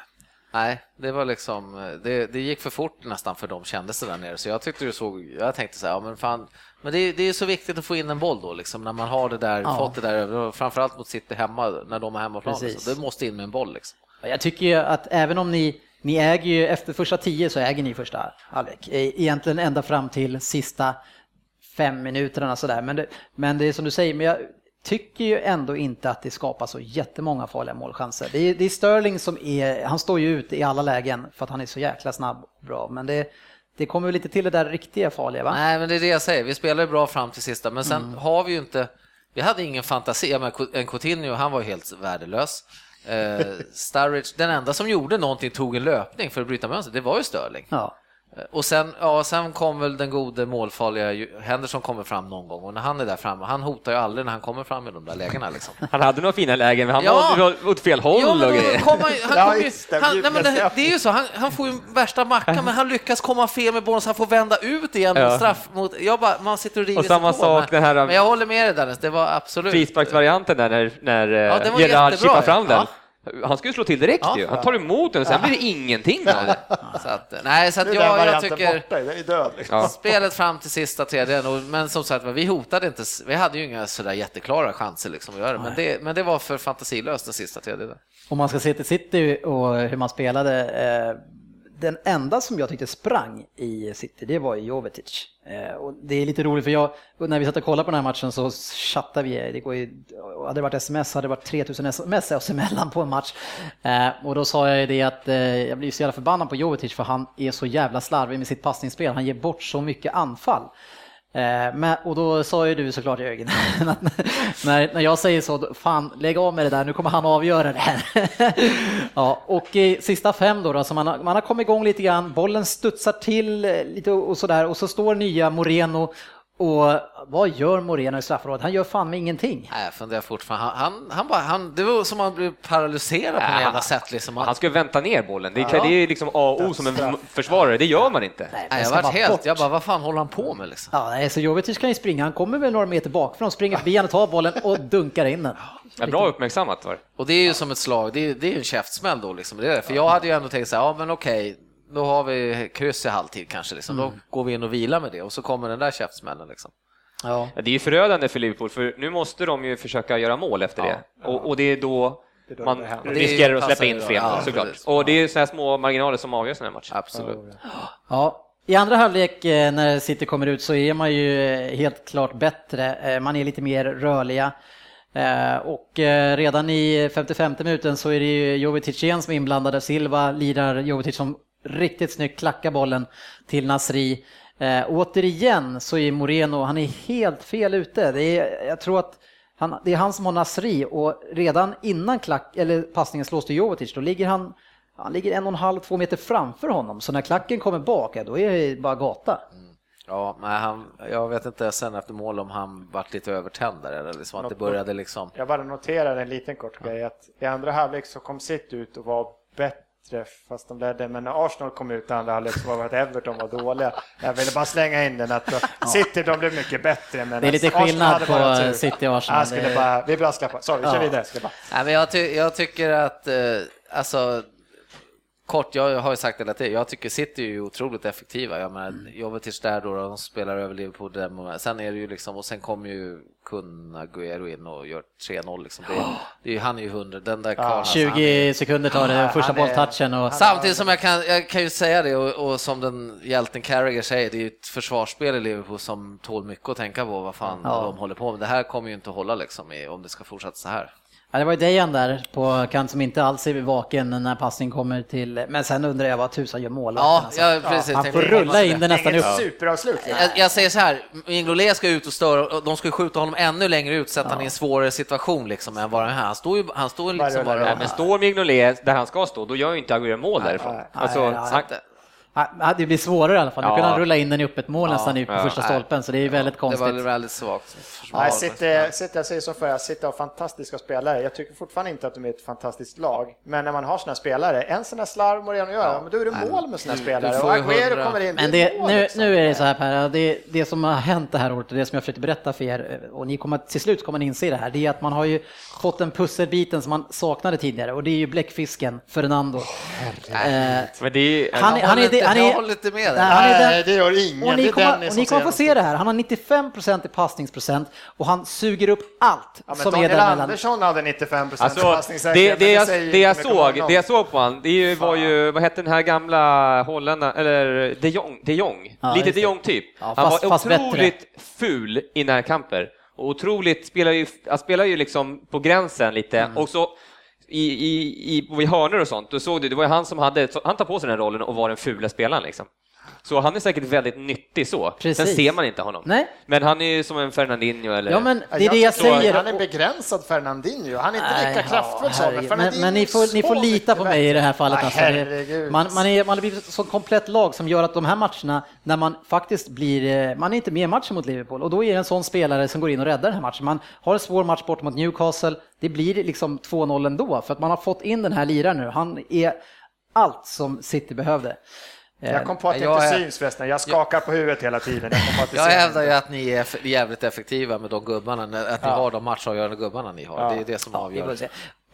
Nej, det var liksom, det, det gick för fort nästan för dem kändes det där nere. Så jag tyckte det såg, jag tänkte så här, ja men fan, men det, är- det är så viktigt att få in en boll då liksom, när man har det där, Ja. fått det där, framförallt mot City hemma, när de är hemmaplan. Liksom. Det måste in med en boll liksom. Jag tycker ju att även om ni, ni äger ju, efter första tio så äger ni första halvlek. E- Egentligen ända fram till sista fem minuterna sådär. Men det, men det är som du säger, men jag tycker ju ändå inte att det skapas så jättemånga farliga målchanser. Det är, det är Sterling som är, han står ju ut i alla lägen för att han är så jäkla snabb och bra. Men det, det kommer lite till det där riktiga farliga va? Nej, men det är det jag säger, vi spelar ju bra fram till sista, men sen Mm. har vi ju inte, vi hade ingen fantasi, menar, en Coutinho, han var ju helt värdelös. Eh, Sturridge, den enda som gjorde någonting tog en löpning för att bryta mönster, det var ju Sterling. Ja. Eh, Och sen, ja, sen kom väl den gode målfarliga Henderson kommer fram någon gång och när han är där framme, han hotar ju aldrig när han kommer fram i de där lägena liksom. Han hade några fina lägen, men han Ja. var åt fel håll Ja, och men då grejer. kom han, han Ja, kom ju, han, nej, men det, det är ju så, han, han får ju värsta mackan men han lyckas komma fel med bollen så han får vända ut igen Ja. straff mot, jag bara, man sitter och river Och samma sig på, sak men, den här- men jag håller med dig Dennis, det var absolut Frisparksvarianten där när, när Ja, ja, var Gerard chippar ja. fram den. Han skulle slå till direkt Ja. ju. Han tar emot den och sen blir det ingenting av det. Så att, nej, så att jag, jag tycker borta, den är död. Liksom. Ja. spelet fram till sista tredjedelen, men som sagt vi hotade inte, vi hade ju inga sådär jätteklara chanser liksom att göra det, men det, men det var för fantasilöst den sista tredjedelen. Om man ska se till City och hur man spelade. Eh, den enda som jag tyckte sprang i City, det var ju Jovetic. Eh, och det är lite roligt för jag, när vi satt och kollade på den här matchen så chattade vi, det går ju, hade det varit sms hade det varit 3000 sms oss emellan på en match. Eh, och då sa jag ju det att eh, jag blir så jävla förbannad på Jovetic för han är så jävla slarvig med sitt passningsspel, han ger bort så mycket anfall. Eh, men, och då sa ju du såklart Jörgen, att när, när jag säger så, fan lägg av med det där, nu kommer han avgöra det här. ja, och i sista fem då, då så man, har, man har kommit igång lite grann, bollen studsar till eh, lite och och sådär och så står nya Moreno och vad gör Moreno i straffområdet? Han gör fan med ingenting. Nej, jag funderar fortfarande, han, han, han, bara, han, det var som att han blev paralyserad på Ja, något jävla sätt liksom. Han, Han ska vänta ner bollen. Det är, det är liksom A och O som en försvarare. Det gör man inte. Nej, jag var helt, bort. jag bara, vad fan håller han på med liksom? Ja, nej, så Jovetic kan ju springa, han kommer väl några meter bakifrån, springer förbi han tar bollen och dunkar in den. Ja, bra uppmärksammat var. Och det är ju som ett slag, det är, det är ju en käftsmäll då liksom. Det är det. För jag hade ju ändå tänkt så här, ja men okej, då har vi kryss i halvtid kanske liksom. Då går vi in och vilar med det och så kommer den där käftsmällen liksom. Ja. Det är ju förödande för Liverpool, för nu måste de ju försöka göra mål efter det. Och, och det är då Det är då man det riskerar att släppa in tre Ja, såklart. precis. Och det är sådana här små marginaler som avgör sådana här matcher. Absolut. Ja, i andra halvlek eh, när City kommer ut så är man ju eh, helt klart bättre. Eh, Man är lite mer rörliga. Och redan i 55 minuten så är det ju Jovetic igen som är inblandade. Silva lirar Jovetic som riktigt snyggt klackar bollen till Nasri. Eh, återigen så är Moreno, han är helt fel ute. Det är, jag tror att han, det är han som har Nasri och redan innan klack, eller passningen slås till Jovetic, då ligger han han ligger en och en halv, två meter framför honom, så när klacken kommer bak, då är det bara gata. Ja, men han, jag vet inte sen efter mål om han vart lite övertänd där eller liksom att det började liksom. Jag bara noterar en liten kort grej att i andra halvlek så kom City ut och var bättre fast de ledde, men när Arsenal kom ut i andra halvlek så var det att Everton var dåliga. Jag ville bara slänga in den att City de blev mycket bättre men Det är lite Arsenal skillnad på tur. City och Arsenal. Jag skulle bara, vi brasklappar, sorry vi kör Ja. vidare. Jag bara. Men jag, ty jag tycker att, eh, alltså, kort, jag har ju sagt det hela tiden, jag tycker City är ju otroligt effektiva. Jag menar, Jovetic där då, de spelar över Liverpool, där, sen är det ju liksom, och sen kommer ju Kun Agüero in och gör 3-0 liksom. Det, är- det är, han är ju 100, den där karln. alltså, är- 20 sekunder tar det, Ja, första är- bolltouchen och... Samtidigt som jag kan, jag kan ju säga det och, och som den hjälten Carragher säger, det är ju ett försvarsspel i Liverpool som tål mycket att tänka på vad fan Ja. de håller på med. Det här kommer ju inte att hålla liksom i, om det ska fortsätta så här. Ja, det var ju Dejan där på kant som inte alls är vaken när passningen kommer till... Men sen undrar jag vad tusan gör målvakten Ja, alltså. ja precis. Han får rulla in den nästan Inget upp. superavslut. Jag, jag säger så här, Ingolé ska ut och störa, och de ska ju skjuta honom ännu längre ut, sätta honom i en svårare situation liksom än vad är här. Han står ju, han står liksom Bara. Nej, men står Mignolet där han ska stå, då gör ju inte Aguero mål därifrån. nej. Alltså, Nej, nej, han, Ja, det blir svårare i alla fall. Nu Ja. kunde han rulla in den i öppet mål nästan i på ja. första stolpen, så det är ju väldigt Det konstigt. var väldigt svagt. Nej, City, City, jag säger som förr, City har fantastiska spelare. Jag tycker fortfarande inte att de är ett fantastiskt lag. Men när man har såna spelare, en sån där slarv Moreno gör, men då är det mål med såna Du- spelare. du får Och Aguero kommer in, Men det är det, mål, nu, liksom. nu är det så här Per, det, det som har hänt det här året och det som jag försökte berätta för er, och ni kommer till slut kommer ni inse det här, det är att man har ju fått den pusselbiten som man saknade tidigare och det är ju bläckfisken Fernando. Eh, men det är, Han är- Jag han håller han är- jag håller inte med dig. Nej, är Nej, det gör ingen. Och ni det är kommer, och ni kommer få se det här, han har 95% i passningsprocent och han suger upp allt Ja, som är Daniel däremellan. Andersson hade 95 procent Alltså, det, passningssäkerhet. det, men jag, det, jag såg, honom. det jag såg på han, det är ju- var ju, vad hette den här gamla holländaren, eller de Jong, de Jong. Ja, lite de det. Jong typ. Ja, han var fast bättre. otroligt ful i närkamper och otroligt, spelar ju, han spelar ju liksom på gränsen lite Mm. och så i, i, i, vid hörnor och sånt, då såg du, det var ju han som hade, han tar på sig den rollen och var den fula spelaren liksom. Så han är säkert väldigt nyttig så. Precis. Sen ser man inte honom. Nej. Men han är ju som en Fernandinho eller... Ja men det är det jag säger. Han är begränsad Fernandinho. Han är inte Nej, lika kraftfull ja, så, men. Fernandinho men, men ni får, ni får lita på mig i det här fallet. Nej, Alltså. Man, man, är, man har blivit ett så komplett lag som gör att de här matcherna, när man faktiskt blir, eh, man är inte med i matchen mot Liverpool och då är det en sån spelare som går in och räddar den här matchen. Man har en svår match bort mot Newcastle, det blir liksom 2-0 ändå för att man har fått in den här liraren nu. Han är allt som City behövde. Eh, Jag kom på att det Jag inte är- syns förresten. Jag skakar på huvudet hela tiden. Jag, hävdar ju att ni är jävligt effektiva med de gubbarna, att ni Ja. har de matchavgörande gubbarna ni har. Ja. Det är det som avgör.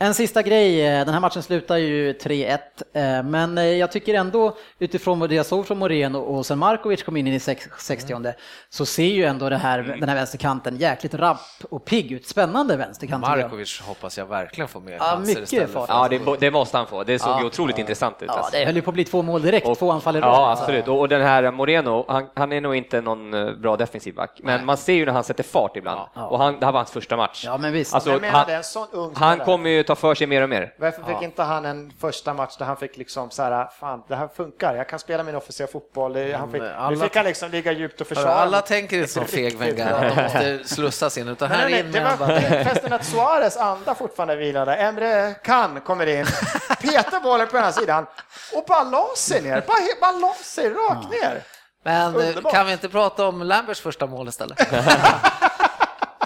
En sista grej, eh, den här matchen slutar ju 3-1, eh, men eh, jag tycker ändå utifrån vad jag såg från Moreno och sen Markovic kom in i sex- 60 så ser ju ändå det här, den här vänsterkanten jäkligt rapp och pigg ut. Spännande vänsterkant. Markovic hoppas jag verkligen får mer Ja, mycket istället Ja, det, det måste han få. Det såg Ja. ju otroligt intressant ut. Ja, alltså. det höll ju på att bli två mål direkt, Och- två anfall i rad. Ja, absolut. Och, och den här Moreno, han, han är nog inte någon bra defensiv back, men man ser ju när han sätter fart ibland. Ja. Och han, det här var hans första match. Ja, men visst. Alltså, menar, han, han kommer ju ta för sig mer och mer. Varför fick inte han en första match där han fick liksom så här, fan det här funkar, jag kan spela min officiella fotboll. Han fick, Nu alla- fick han liksom ligga djupt och försvara. Alla tänker inte som feg Wenger, att de måste slussas in, utan här nej, in det var bara... förresten att Suarez anda fortfarande vilade. Emre Can kommer in, petar bollen på ena sidan och bara la sig ner. Bara, bara la sig rakt ner. Men eh, Underbart. kan vi inte prata om Lamberts första mål istället?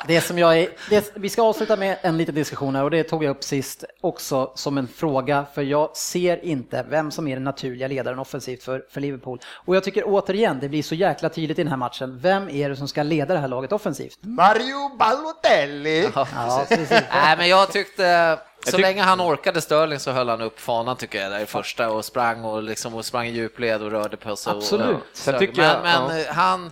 Det som jag är, det, vi ska avsluta med en liten diskussion här och det tog jag upp sist också som en fråga för jag ser inte vem som är den naturliga ledaren offensivt för, för Liverpool. Och jag tycker återigen, det blir så jäkla tydligt i den här matchen. Vem är det som ska leda det här laget offensivt? Mario Balotelli. Ja, precis. Nej, men jag tyckte, så länge han orkade Sterling så höll han upp fanan tycker jag där i första och sprang och liksom och sprang i djupled och rörde på sig. och- Absolut. och- tycker men jag- men ja. han,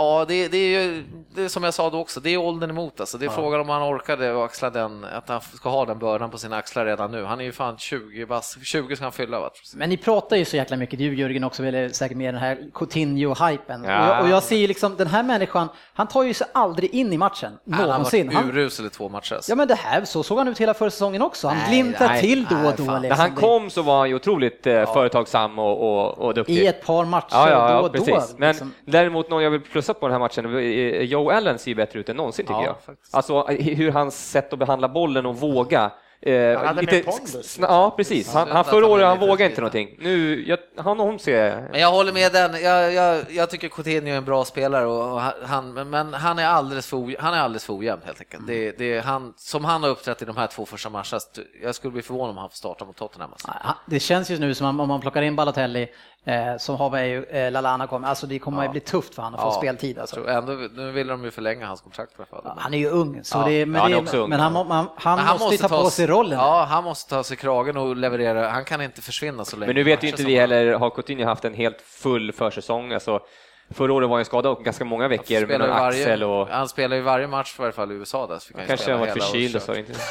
Ja, det, det är ju det är som jag sa då också, det är åldern emot alltså. Det är frågan om han orkade och axla den, att han ska ha den bördan på sina axlar redan nu. Han är ju fan 20, bass, 20 ska han fylla va? Men ni pratar ju så jäkla mycket, du Jörgen också, väl säkert med den här Coutinho-hypen. Ja. Och, jag, och jag ser ju liksom, den här människan, han tar ju sig aldrig in i matchen, Han har någonsin. varit urusel i två matcher. alltså. ja men det här, så såg han ut hela förra säsongen också. Han Nej, glimtar nej, till då och då. Liksom. När han kom så var han ju otroligt eh, företagsam och, och, och duktig. I ett par matcher Ja, ja, då ja och då. precis. Men liksom. däremot någon jag vill plussa på den här matchen, Joe Allen ser ju bättre ut än någonsin tycker Ja, jag. faktiskt. Alltså hur hans sätt att behandla bollen och våga. Eh, Han hade mer pondus. sn- Ja, precis. Han, han förra han året han lite vågade inte någonting. Nu, jag, han och hon ser... Men jag håller med den. Jag, jag, jag tycker Coutinho är en bra spelare, och han, men- men han är alldeles för, han är alldeles för ojämn helt enkelt. Det, det är han, som han har uppträtt i de här två första matcherna, jag skulle bli förvånad om han får starta mot Tottenham. Alltså. Det känns ju nu som om man plockar in Balotelli, eh, som har med ju, eh, Lalana kommer, alltså det kommer ju bli tufft för honom att få speltid. Alltså. tror ändå, nu vill de ju förlänga hans kontrakt i alla fall. Han är ju ung, så Ja. det, men, Ja, han är det, också ung. men han, man, han, Men måste ju ta på sig rollen. Ja, han måste ta sig kragen och leverera. Han kan inte försvinna så länge. Men nu vet ju inte vi han- heller, har Coutinho haft en helt full försäsong? Alltså, förra året var han skadad och ganska många veckor med ju varje, axel och Han spelar ju varje match i varje fall i USA där. Så han ju kanske har varit förkyld och så. Inte.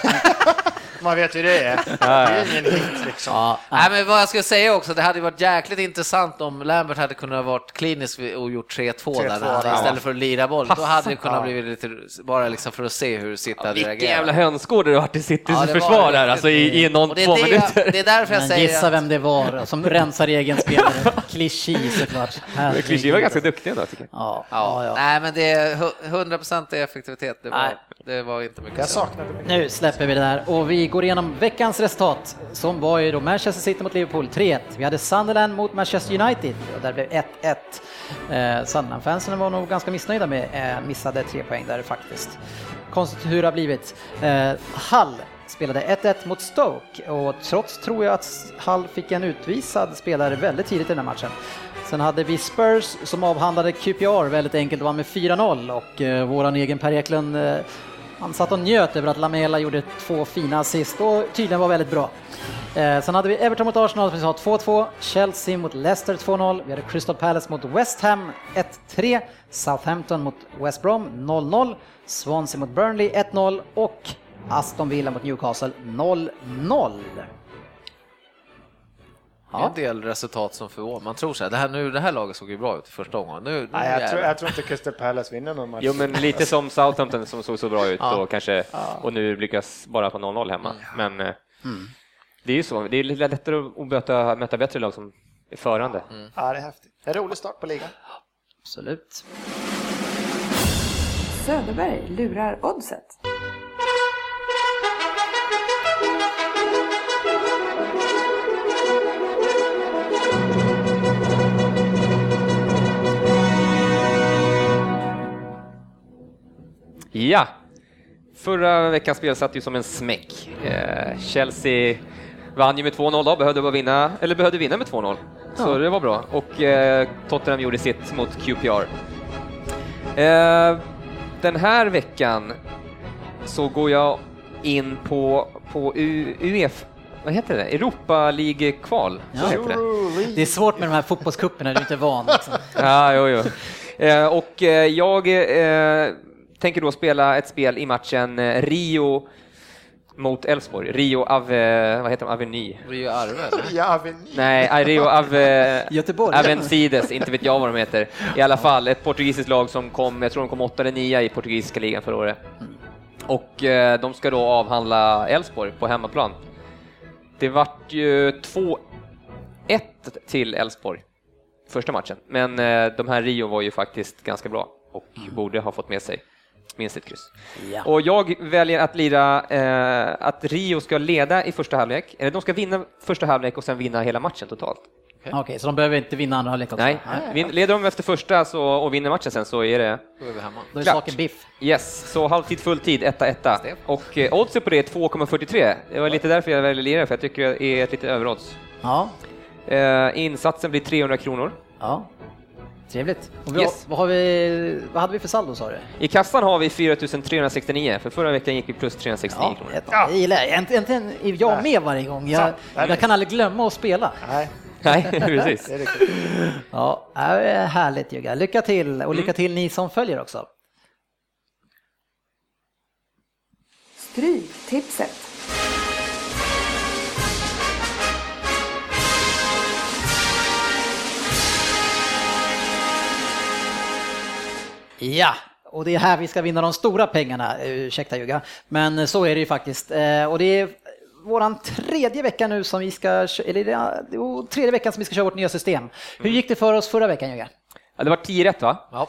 Man vet hur det är. Det är ingen hit liksom. Ja, Nej, men vad jag skulle säga också, det hade ju varit jäkligt intressant om Lambert hade kunnat varit klinisk och gjort 3-2 där 3-2, när han, ja. istället för att lira boll. Då hade det kunnat bli lite, bara liksom för att se hur City hade Vilken reagerat. jävla hönsgård det har varit i Citys Ja, försvar där, alltså i, i någon det, två är det, minuter. jag, det är därför jag men säger gissa att, vem det var som rensar egen spelare. Klichy såklart. Men Clichy var ganska duktig ändå tycker jag. Ja, Ja, ja. Nej, men det är hu- 100% i effektivitet. Det var, det var inte mycket Jag saknade mycket. Nu släpper vi det där och vi går igenom veckans resultat som var ju då Manchester City mot Liverpool 3-1. Vi hade Sunderland mot Manchester United och där blev 1-1. Eh, Sunderland-fansen var nog ganska missnöjda med eh, missade tre poäng där faktiskt. Konstigt hur det har blivit. Eh, Hull spelade 1-1 mot Stoke och trots tror jag att Hull fick en utvisad spelare väldigt tidigt i den här matchen. Sen hade vi Spurs som avhandlade QPR väldigt enkelt. Och vann med 4-0 och eh, våran egen Per Eklund eh, han satt och njöt över att Lamela gjorde två fina assist och tydligen var väldigt bra. Eh, sen hade vi Everton mot Arsenal som vi sa 2-2, Chelsea mot Leicester 2-0, vi hade Crystal Palace mot West Ham 1-3, Southampton mot West Brom 0-0, Swansea mot Burnley 1-0 och Aston Villa mot Newcastle 0-0. Det är en del resultat som förvånar. Man tror så här, det här, nu, det här laget såg ju bra ut i första omgången. Nu, nu Nej, jag, tror, jag tror inte Crystal Palace vinner någon match. Jo, men lite som Southampton som såg så bra ut Ja. och kanske och nu lyckas bara på 0-0 hemma. Men eh, det är ju så. Det är lite lättare att möta, möta bättre lag som är förande. Ja, det är häftigt. En rolig start på ligan. Absolut. Söderberg lurar oddset. Ja, förra veckans spel satt ju som en smäck. Eh, Chelsea vann ju med 2-0 då, behövde bara vinna, eller behövde vinna med 2-0. Så det var bra. Och eh, Tottenham gjorde sitt mot QPR. Eh, den här veckan så går jag in på, på U, UEF, vad heter det? Europa League-kval. Ja. heter det. Det är svårt med de här fotbollscuperna, du är inte van. Liksom. Ja, jo, jo. Eh, och eh, jag eh, tänker då spela ett spel i matchen eh, Rio mot Elfsborg. Rio Ave, vad heter de, Aveny? Rio Arve? Ja, Avenue. Nej, Rio Ave, Göteborg. Avencides, inte vet jag vad de heter. I alla fall ett portugisiskt lag som kom, jag tror de kom åtta eller nia i portugisiska ligan förra året. Och eh, de ska då avhandla Elfsborg på hemmaplan. Det vart ju 2-1 till Elfsborg första matchen, men eh, de här Rio var ju faktiskt ganska bra och borde ha fått med sig minst ett kryss. Ja. Och jag väljer att lira eh, att Rio ska leda i första halvlek, eller de ska vinna första halvlek och sen vinna hela matchen totalt. Okej, så de behöver inte vinna andra halvlek också? Nej, vin, leder de efter första så, och vinner matchen sen så är det Då är vi hemma. Då är saken biff. Yes, så halvtid, fulltid, 1-1. Och eh, oddset på det är 2,43. Det var lite därför jag väljer lira, för jag tycker det är ett lite överodds. Ja, Eh, insatsen blir 300 kronor. ja. Trevligt. Och vi, Yes. vad, har vi, vad hade vi för saldo sa du? I kassan har vi 4369, för förra veckan gick vi plus 369 Ja, kronor. ett, jag gillar det. Äntligen är jag med varje gång. Jag, jag kan aldrig glömma att spela. Nej. Nej, precis. Ja, det är härligt Jugga. Lycka till och lycka till ni som följer också. Stryktipset. Ja, och det är här vi ska vinna de stora pengarna. Eh, Ursäkta Jugga, men så är det ju faktiskt. Eh, Och det är våran tredje vecka nu som vi ska, eller det tredje veckan som vi ska köra vårt nya system. Hur gick det för oss förra veckan Jugga? Ja, det var 10 rätt va? Ja.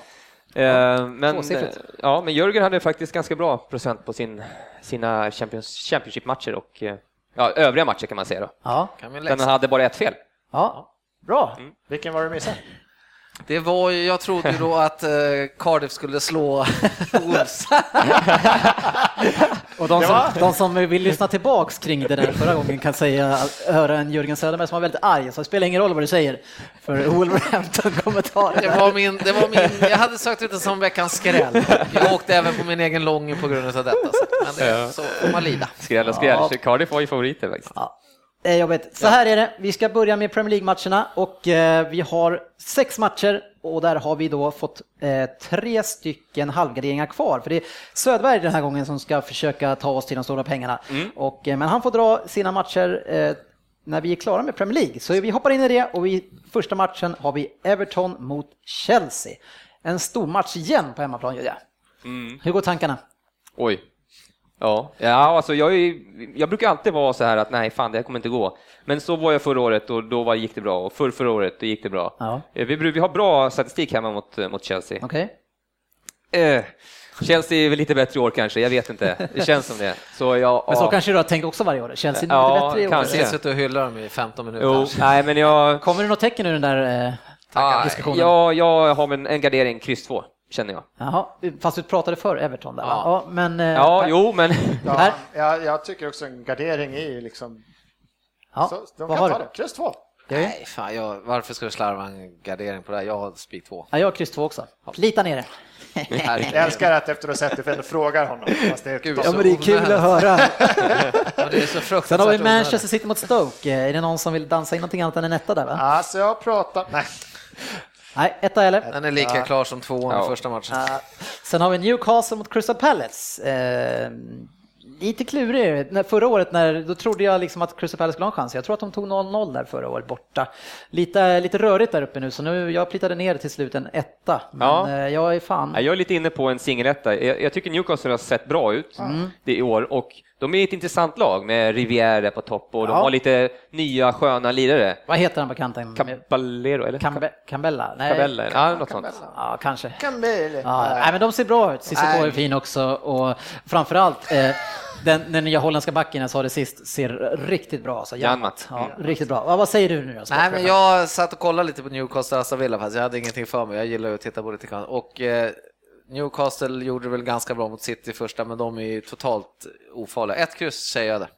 Eh, men, eh, ja, men Jörgen hade faktiskt ganska bra procent på sin, sina Champions, Championship-matcher och eh, ja, övriga matcher kan man säga då. Ja, Men han hade bara ett fel. ja. bra. Vilken var det du missade? Det var ju, jag trodde ju då att eh, Cardiff skulle slå Wolves. Och de som, de som vill lyssna tillbaks kring det där förra gången kan säga, höra en Jörgen Söderberg som var väldigt arg, så det spelar ingen roll vad du säger för Wolverhampton-kommentarer. Det var min, det var min, jag hade sökt ut det som veckans skräll. Jag åkte även på min egen lång på grund av detta. Så, men det, så får man lida. Skräll och skräll. Ja. Cardiff var ju favoriter faktiskt. Ja, är jobbigt. Så här är det, vi ska börja med Premier League-matcherna och eh, vi har sex matcher och där har vi då fått eh, tre stycken halvgarderingar kvar. För det är Söderberg den här gången som ska försöka ta oss till de stora pengarna. Och, eh, men han får dra sina matcher eh, när vi är klara med Premier League. Så vi hoppar in i det och i första matchen har vi Everton mot Chelsea. En stor match igen på hemmaplan, Julia. Hur går tankarna? Oj. Ja, ja alltså jag, är, jag brukar alltid vara så här att nej, fan det här kommer inte gå. Men så var jag förra året och då var, gick det bra och förr, förra året då gick det bra. Ja. Eh, Vi, vi har bra statistik hemma mot, eh, mot Chelsea. Okej? Eh, Chelsea är väl lite bättre i år kanske, jag vet inte. Det känns som det. Så jag, Men så ja. kanske du har tänkt också varje år. Chelsea är lite Ja, bättre i år. kanske. Jag har suttit och hyllat dem i 15 minuter. Jo, nej men jag... Kommer det något tecken ur den där eh, Ah, diskussionen? ja, jag har en, en gardering, kryss 2, känner jag. Jaha, fast du pratade för Everton där? Ja. Ja, men... eh, Ja, här- jo, men... Ja, jag, jag tycker också en gardering är ju liksom... Ja, så, de vad kan har ta du? det. Kryss två. Nej, fan, jag, varför ska du slarva en gardering på det här? Jag har spik 2. Ja, jag har kryss två också. Lita ner det. Jag älskar att efter att ha sett det för ändå frågar honom. Fast det är Gud, Ja, men det är kul att höra. Ja, det är så fruktansvärt Sen har vi onödigt. Manchester City mot Stoke. Är det någon som vill dansa in någonting annat än en etta där va? Alltså jag pratar... Nej. Nej, etta eller? Den är lika klar som tvåan Ja. i första matchen. Ja. Sen har vi Newcastle mot Crystal Palace. Eh, lite klurig. Förra året när, då trodde jag liksom att Crystal Palace skulle ha en chans. Jag tror att de tog 0-0 där förra året borta. Lite, lite rörigt där uppe nu, så nu jag plittade ner till slut en etta. Men Ja. eh, jag är fan... Jag är lite inne på en singeletta. Jag, jag tycker Newcastle har sett bra ut det i år och de är ett intressant lag med Rivière på topp och de Ja. har lite nya sköna lirare. Vad heter han på kanten? Caballero, eller? Cambe- Cambella? Nej. Cabella, ja, något sånt. Ja, kanske. Campbell. Ja, nej, men de ser bra ut. Cissoko är fin också och framförallt eh, den, den nya holländska backen jag sa det sist ser riktigt bra alltså. Janmat. Ja, riktigt bra. Ja, vad säger du nu då? Nej, men jag satt och kollade lite på Newcastle Aston Villa fast jag hade ingenting för mig. Jag gillar att titta på lite grann. Och eh, Newcastle gjorde väl ganska bra mot City första, men de är ju totalt ofarliga. Ett kryss säger jag det.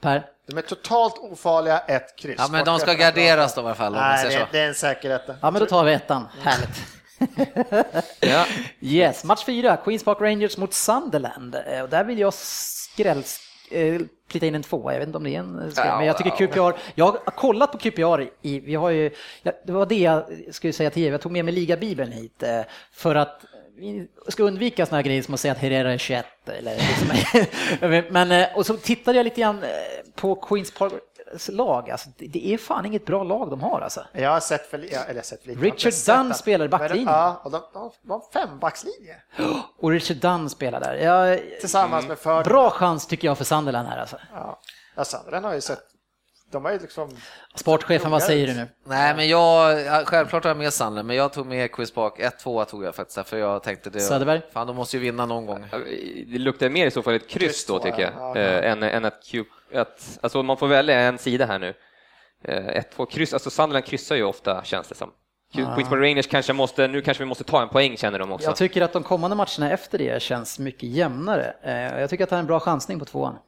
Per? De är totalt ofarliga, ett kryss. Ja, men de ska garderas då i alla fall Nej, det, det är en säker etta. Ja, men då tar vi ettan. Härligt. Ja. Yes, match fyra, Queens Park Rangers mot Sunderland. Eh, Och där vill jag skräll... eh, Plitta in en tvåa, jag vet inte om det är en skräll, Ja, men jag tycker QPR, jag har kollat på QPR i, vi har ju, det var det jag skulle säga till er, jag tog med mig ligabibeln hit eh, för att vi ska undvika såna här grejer som att säga att Herrera är 21 eller liksom. men, och så tittade jag lite grann på Queens Parks lag, alltså, det- är fan inget bra lag de har alltså. Jag har sett för, eller jag har sett för lite. Richard Dunn den. spelar backlinjen. Ja, och de, de, de har fembackslinje. Och Richard Dunn spelar där. Jag, Tillsammans med för... bra chans tycker jag för Sunderland här alltså. Ja, ja Sandren har ju sett... De har ju liksom... Sportchefen, vad säger du nu? Nej, men jag, ja, självklart har jag med Sandler, men jag tog med Quiz Park. 1-2 tog jag faktiskt, för jag tänkte det. Söderberg? Fan, de måste ju vinna någon gång. Det luktar mer i så fall ett kryss Kryss då tycker jag, ja. Ja, eh, än, än att, Q, att alltså man får välja en sida här nu. Eh, ett, två kryss, alltså Sunderland kryssar ju ofta känns det som. Q- Queens Park Rangers kanske måste, nu kanske vi måste ta en poäng känner de också. Jag tycker att de kommande matcherna efter det känns mycket jämnare. Eh, Jag tycker att det är en bra chansning på tvåan.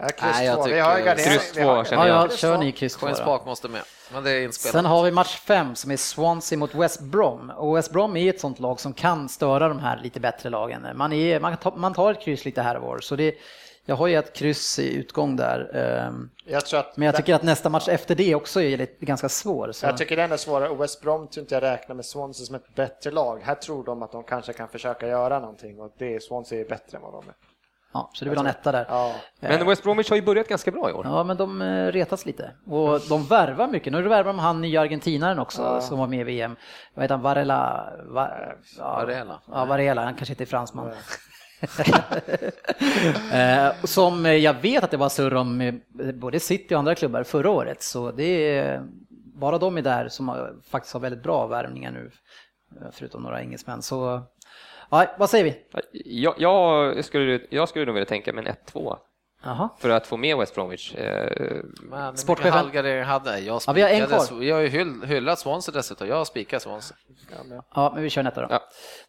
Ja, kryss Nej, jag två. Vi har kryss två känner Ja, jag. ja, kör ni kryss två Queens då. Park måste med, men det är inspelat. Sen har vi match fem som är Swansea mot West Brom. Och West Brom är ett sånt lag som kan störa de här lite bättre lagen. Man, är, man, tar, man tar ett kryss lite här och var, så det, Jag har ju ett kryss i utgång där. ehm, Jag tror att Men jag tycker att nästa match efter det också är lite, ganska svår. Så. Jag tycker den är svårare. West Brom tror inte jag räknar med Swansea som ett bättre lag. Här tror de att de kanske kan försöka göra någonting och det Swansea är bättre än vad de är. Ja, så du vill ha en etta där. Ja. Men West Bromwich har ju börjat ganska bra i år. Ja, men de eh, retas lite. Och de värvar mycket. Nu värvar de han nya argentinaren också som var med i VM. Vad heter han? Varela? Va, ja, Varela. Ja, Varela. Han kanske inte är fransman. Eh, som jag vet att det var surr om eh, både City och andra klubbar förra året. Så det är bara de är där som har, faktiskt har väldigt bra värvningar nu. eh, Förutom några engelsmän. Så ja, vad säger vi? Jag, jag, skulle, jag skulle nog vilja tänka mig en 1-2 Jaha. för att få med West Bromwich. Eh, Men Sportchefen? halvgardering hade jag? Ja, vi har en kvar. Jag har ju hyll, hyllat Swansea dessutom. Jag har spikat Swansea. Ja, men vi kör nästa då. Ja.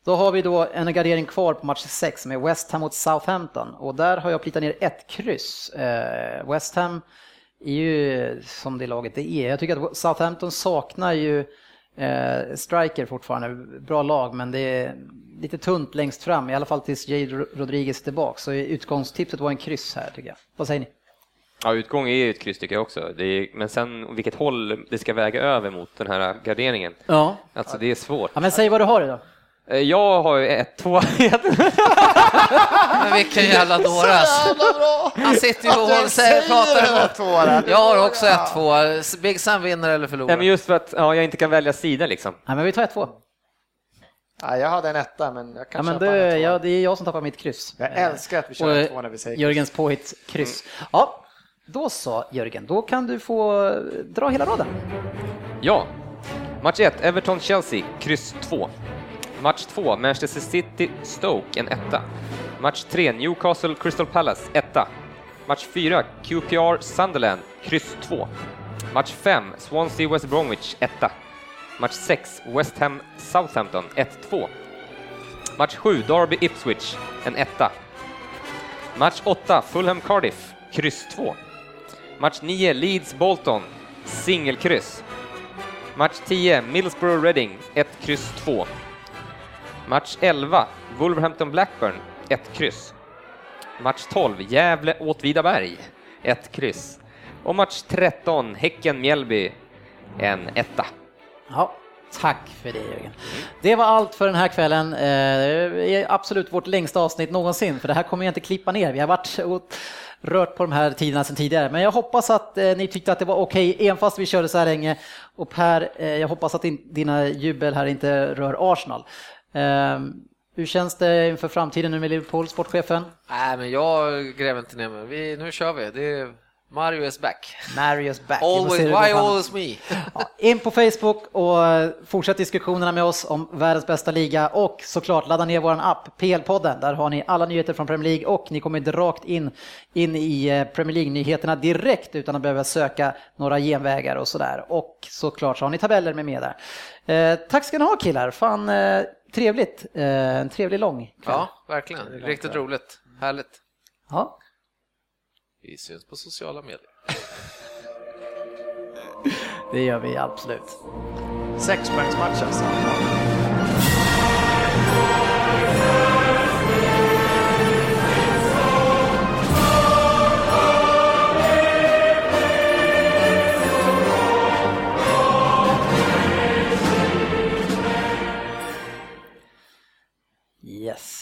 Då har vi då en gardering kvar på match 6 med West Ham mot Southampton och där har jag plitat ner ett kryss. Eh, West Ham är ju som det laget det är. Jag tycker att Southampton saknar ju eh, striker fortfarande, bra lag men det är lite tunt längst fram, i alla fall tills Jade Rodriguez tillbaka. Så utgångstipset var en kryss här tycker jag. Vad säger ni? ja, utgång är ju ett kryss tycker jag också. Är, men sen vilket håll det ska väga över mot den här garderingen. Ja. Alltså det är svårt. ja men säg vad du har då. Eh, Jag har ju 1-2. Men vilken jävla dåre alltså. Han sitter ju och håller sig och pratar emot. Jag har också ett två. Big Sam vinner eller förlorar. Nej, men just för att ja, jag inte kan välja sida liksom. Nej men vi tar ett två. Ja, jag hade en etta men jag Ja kan men köpa det, en ja, det är jag som tappar mitt kryss. Jag älskar att vi kör en tvåa när vi säger Jörgens påhitt kryss. Ja, då så Jörgen, då kan du få eh, dra hela raden. Ja. Match 1, Everton-Chelsea, kryss 2. Match 2, Manchester City-Stoke, en etta. Match 3, Newcastle-Crystal Palace, etta. Match 4, QPR-Sunderland, kryss 2. Match 5, Swansea-West Bromwich, etta. Match 6, West Ham-Southampton, 1-2. Match 7, Derby-Ipswich, en etta. Match 8, Fulham-Cardiff, kryss 2. Match 9, Leeds-Bolton, singelkryss. Match 10, Middlesbrough Reading, 1, kryss 2. Match 11, Wolverhampton Blackburn, 1, kryss. Match 12, Gävle Åtvidaberg, 1, kryss. Och match 13, Häcken Mjällby, en etta. Ja, tack för det Jörgen. Det var allt för den här kvällen. Eh, det är absolut vårt längsta avsnitt någonsin, för det här kommer jag inte klippa ner. Vi har varit och rört på de här tiderna sedan tidigare, men jag hoppas att eh, ni tyckte att det var okej, även fast vi körde så här länge. Och Per, eh, jag hoppas att dina jubel här inte rör Arsenal. Eh, Hur känns det inför framtiden nu med Liverpool, sportchefen? Nej, men jag gräver inte ner mig. Vi, nu kör vi. Det är Mario is back. Marius back. Vi får Always, why always me? Ja, in på Facebook och eh, fortsätt diskussionerna med oss om världens bästa liga och såklart ladda ner vår app PL-podden. Där har ni alla nyheter från Premier League och ni kommer rakt in, in i eh, Premier League-nyheterna direkt utan att behöva söka några genvägar och sådär. Och såklart så har ni tabeller med med där. Eh, tack ska ni ha killar, fan eh, trevligt. Eh, en trevlig lång kväll. Ja, verkligen. Riktigt roligt. Härligt. Ja. Vi syns på sociala medier. Det gör vi absolut. Sexpoängsmatch alltså. Yes.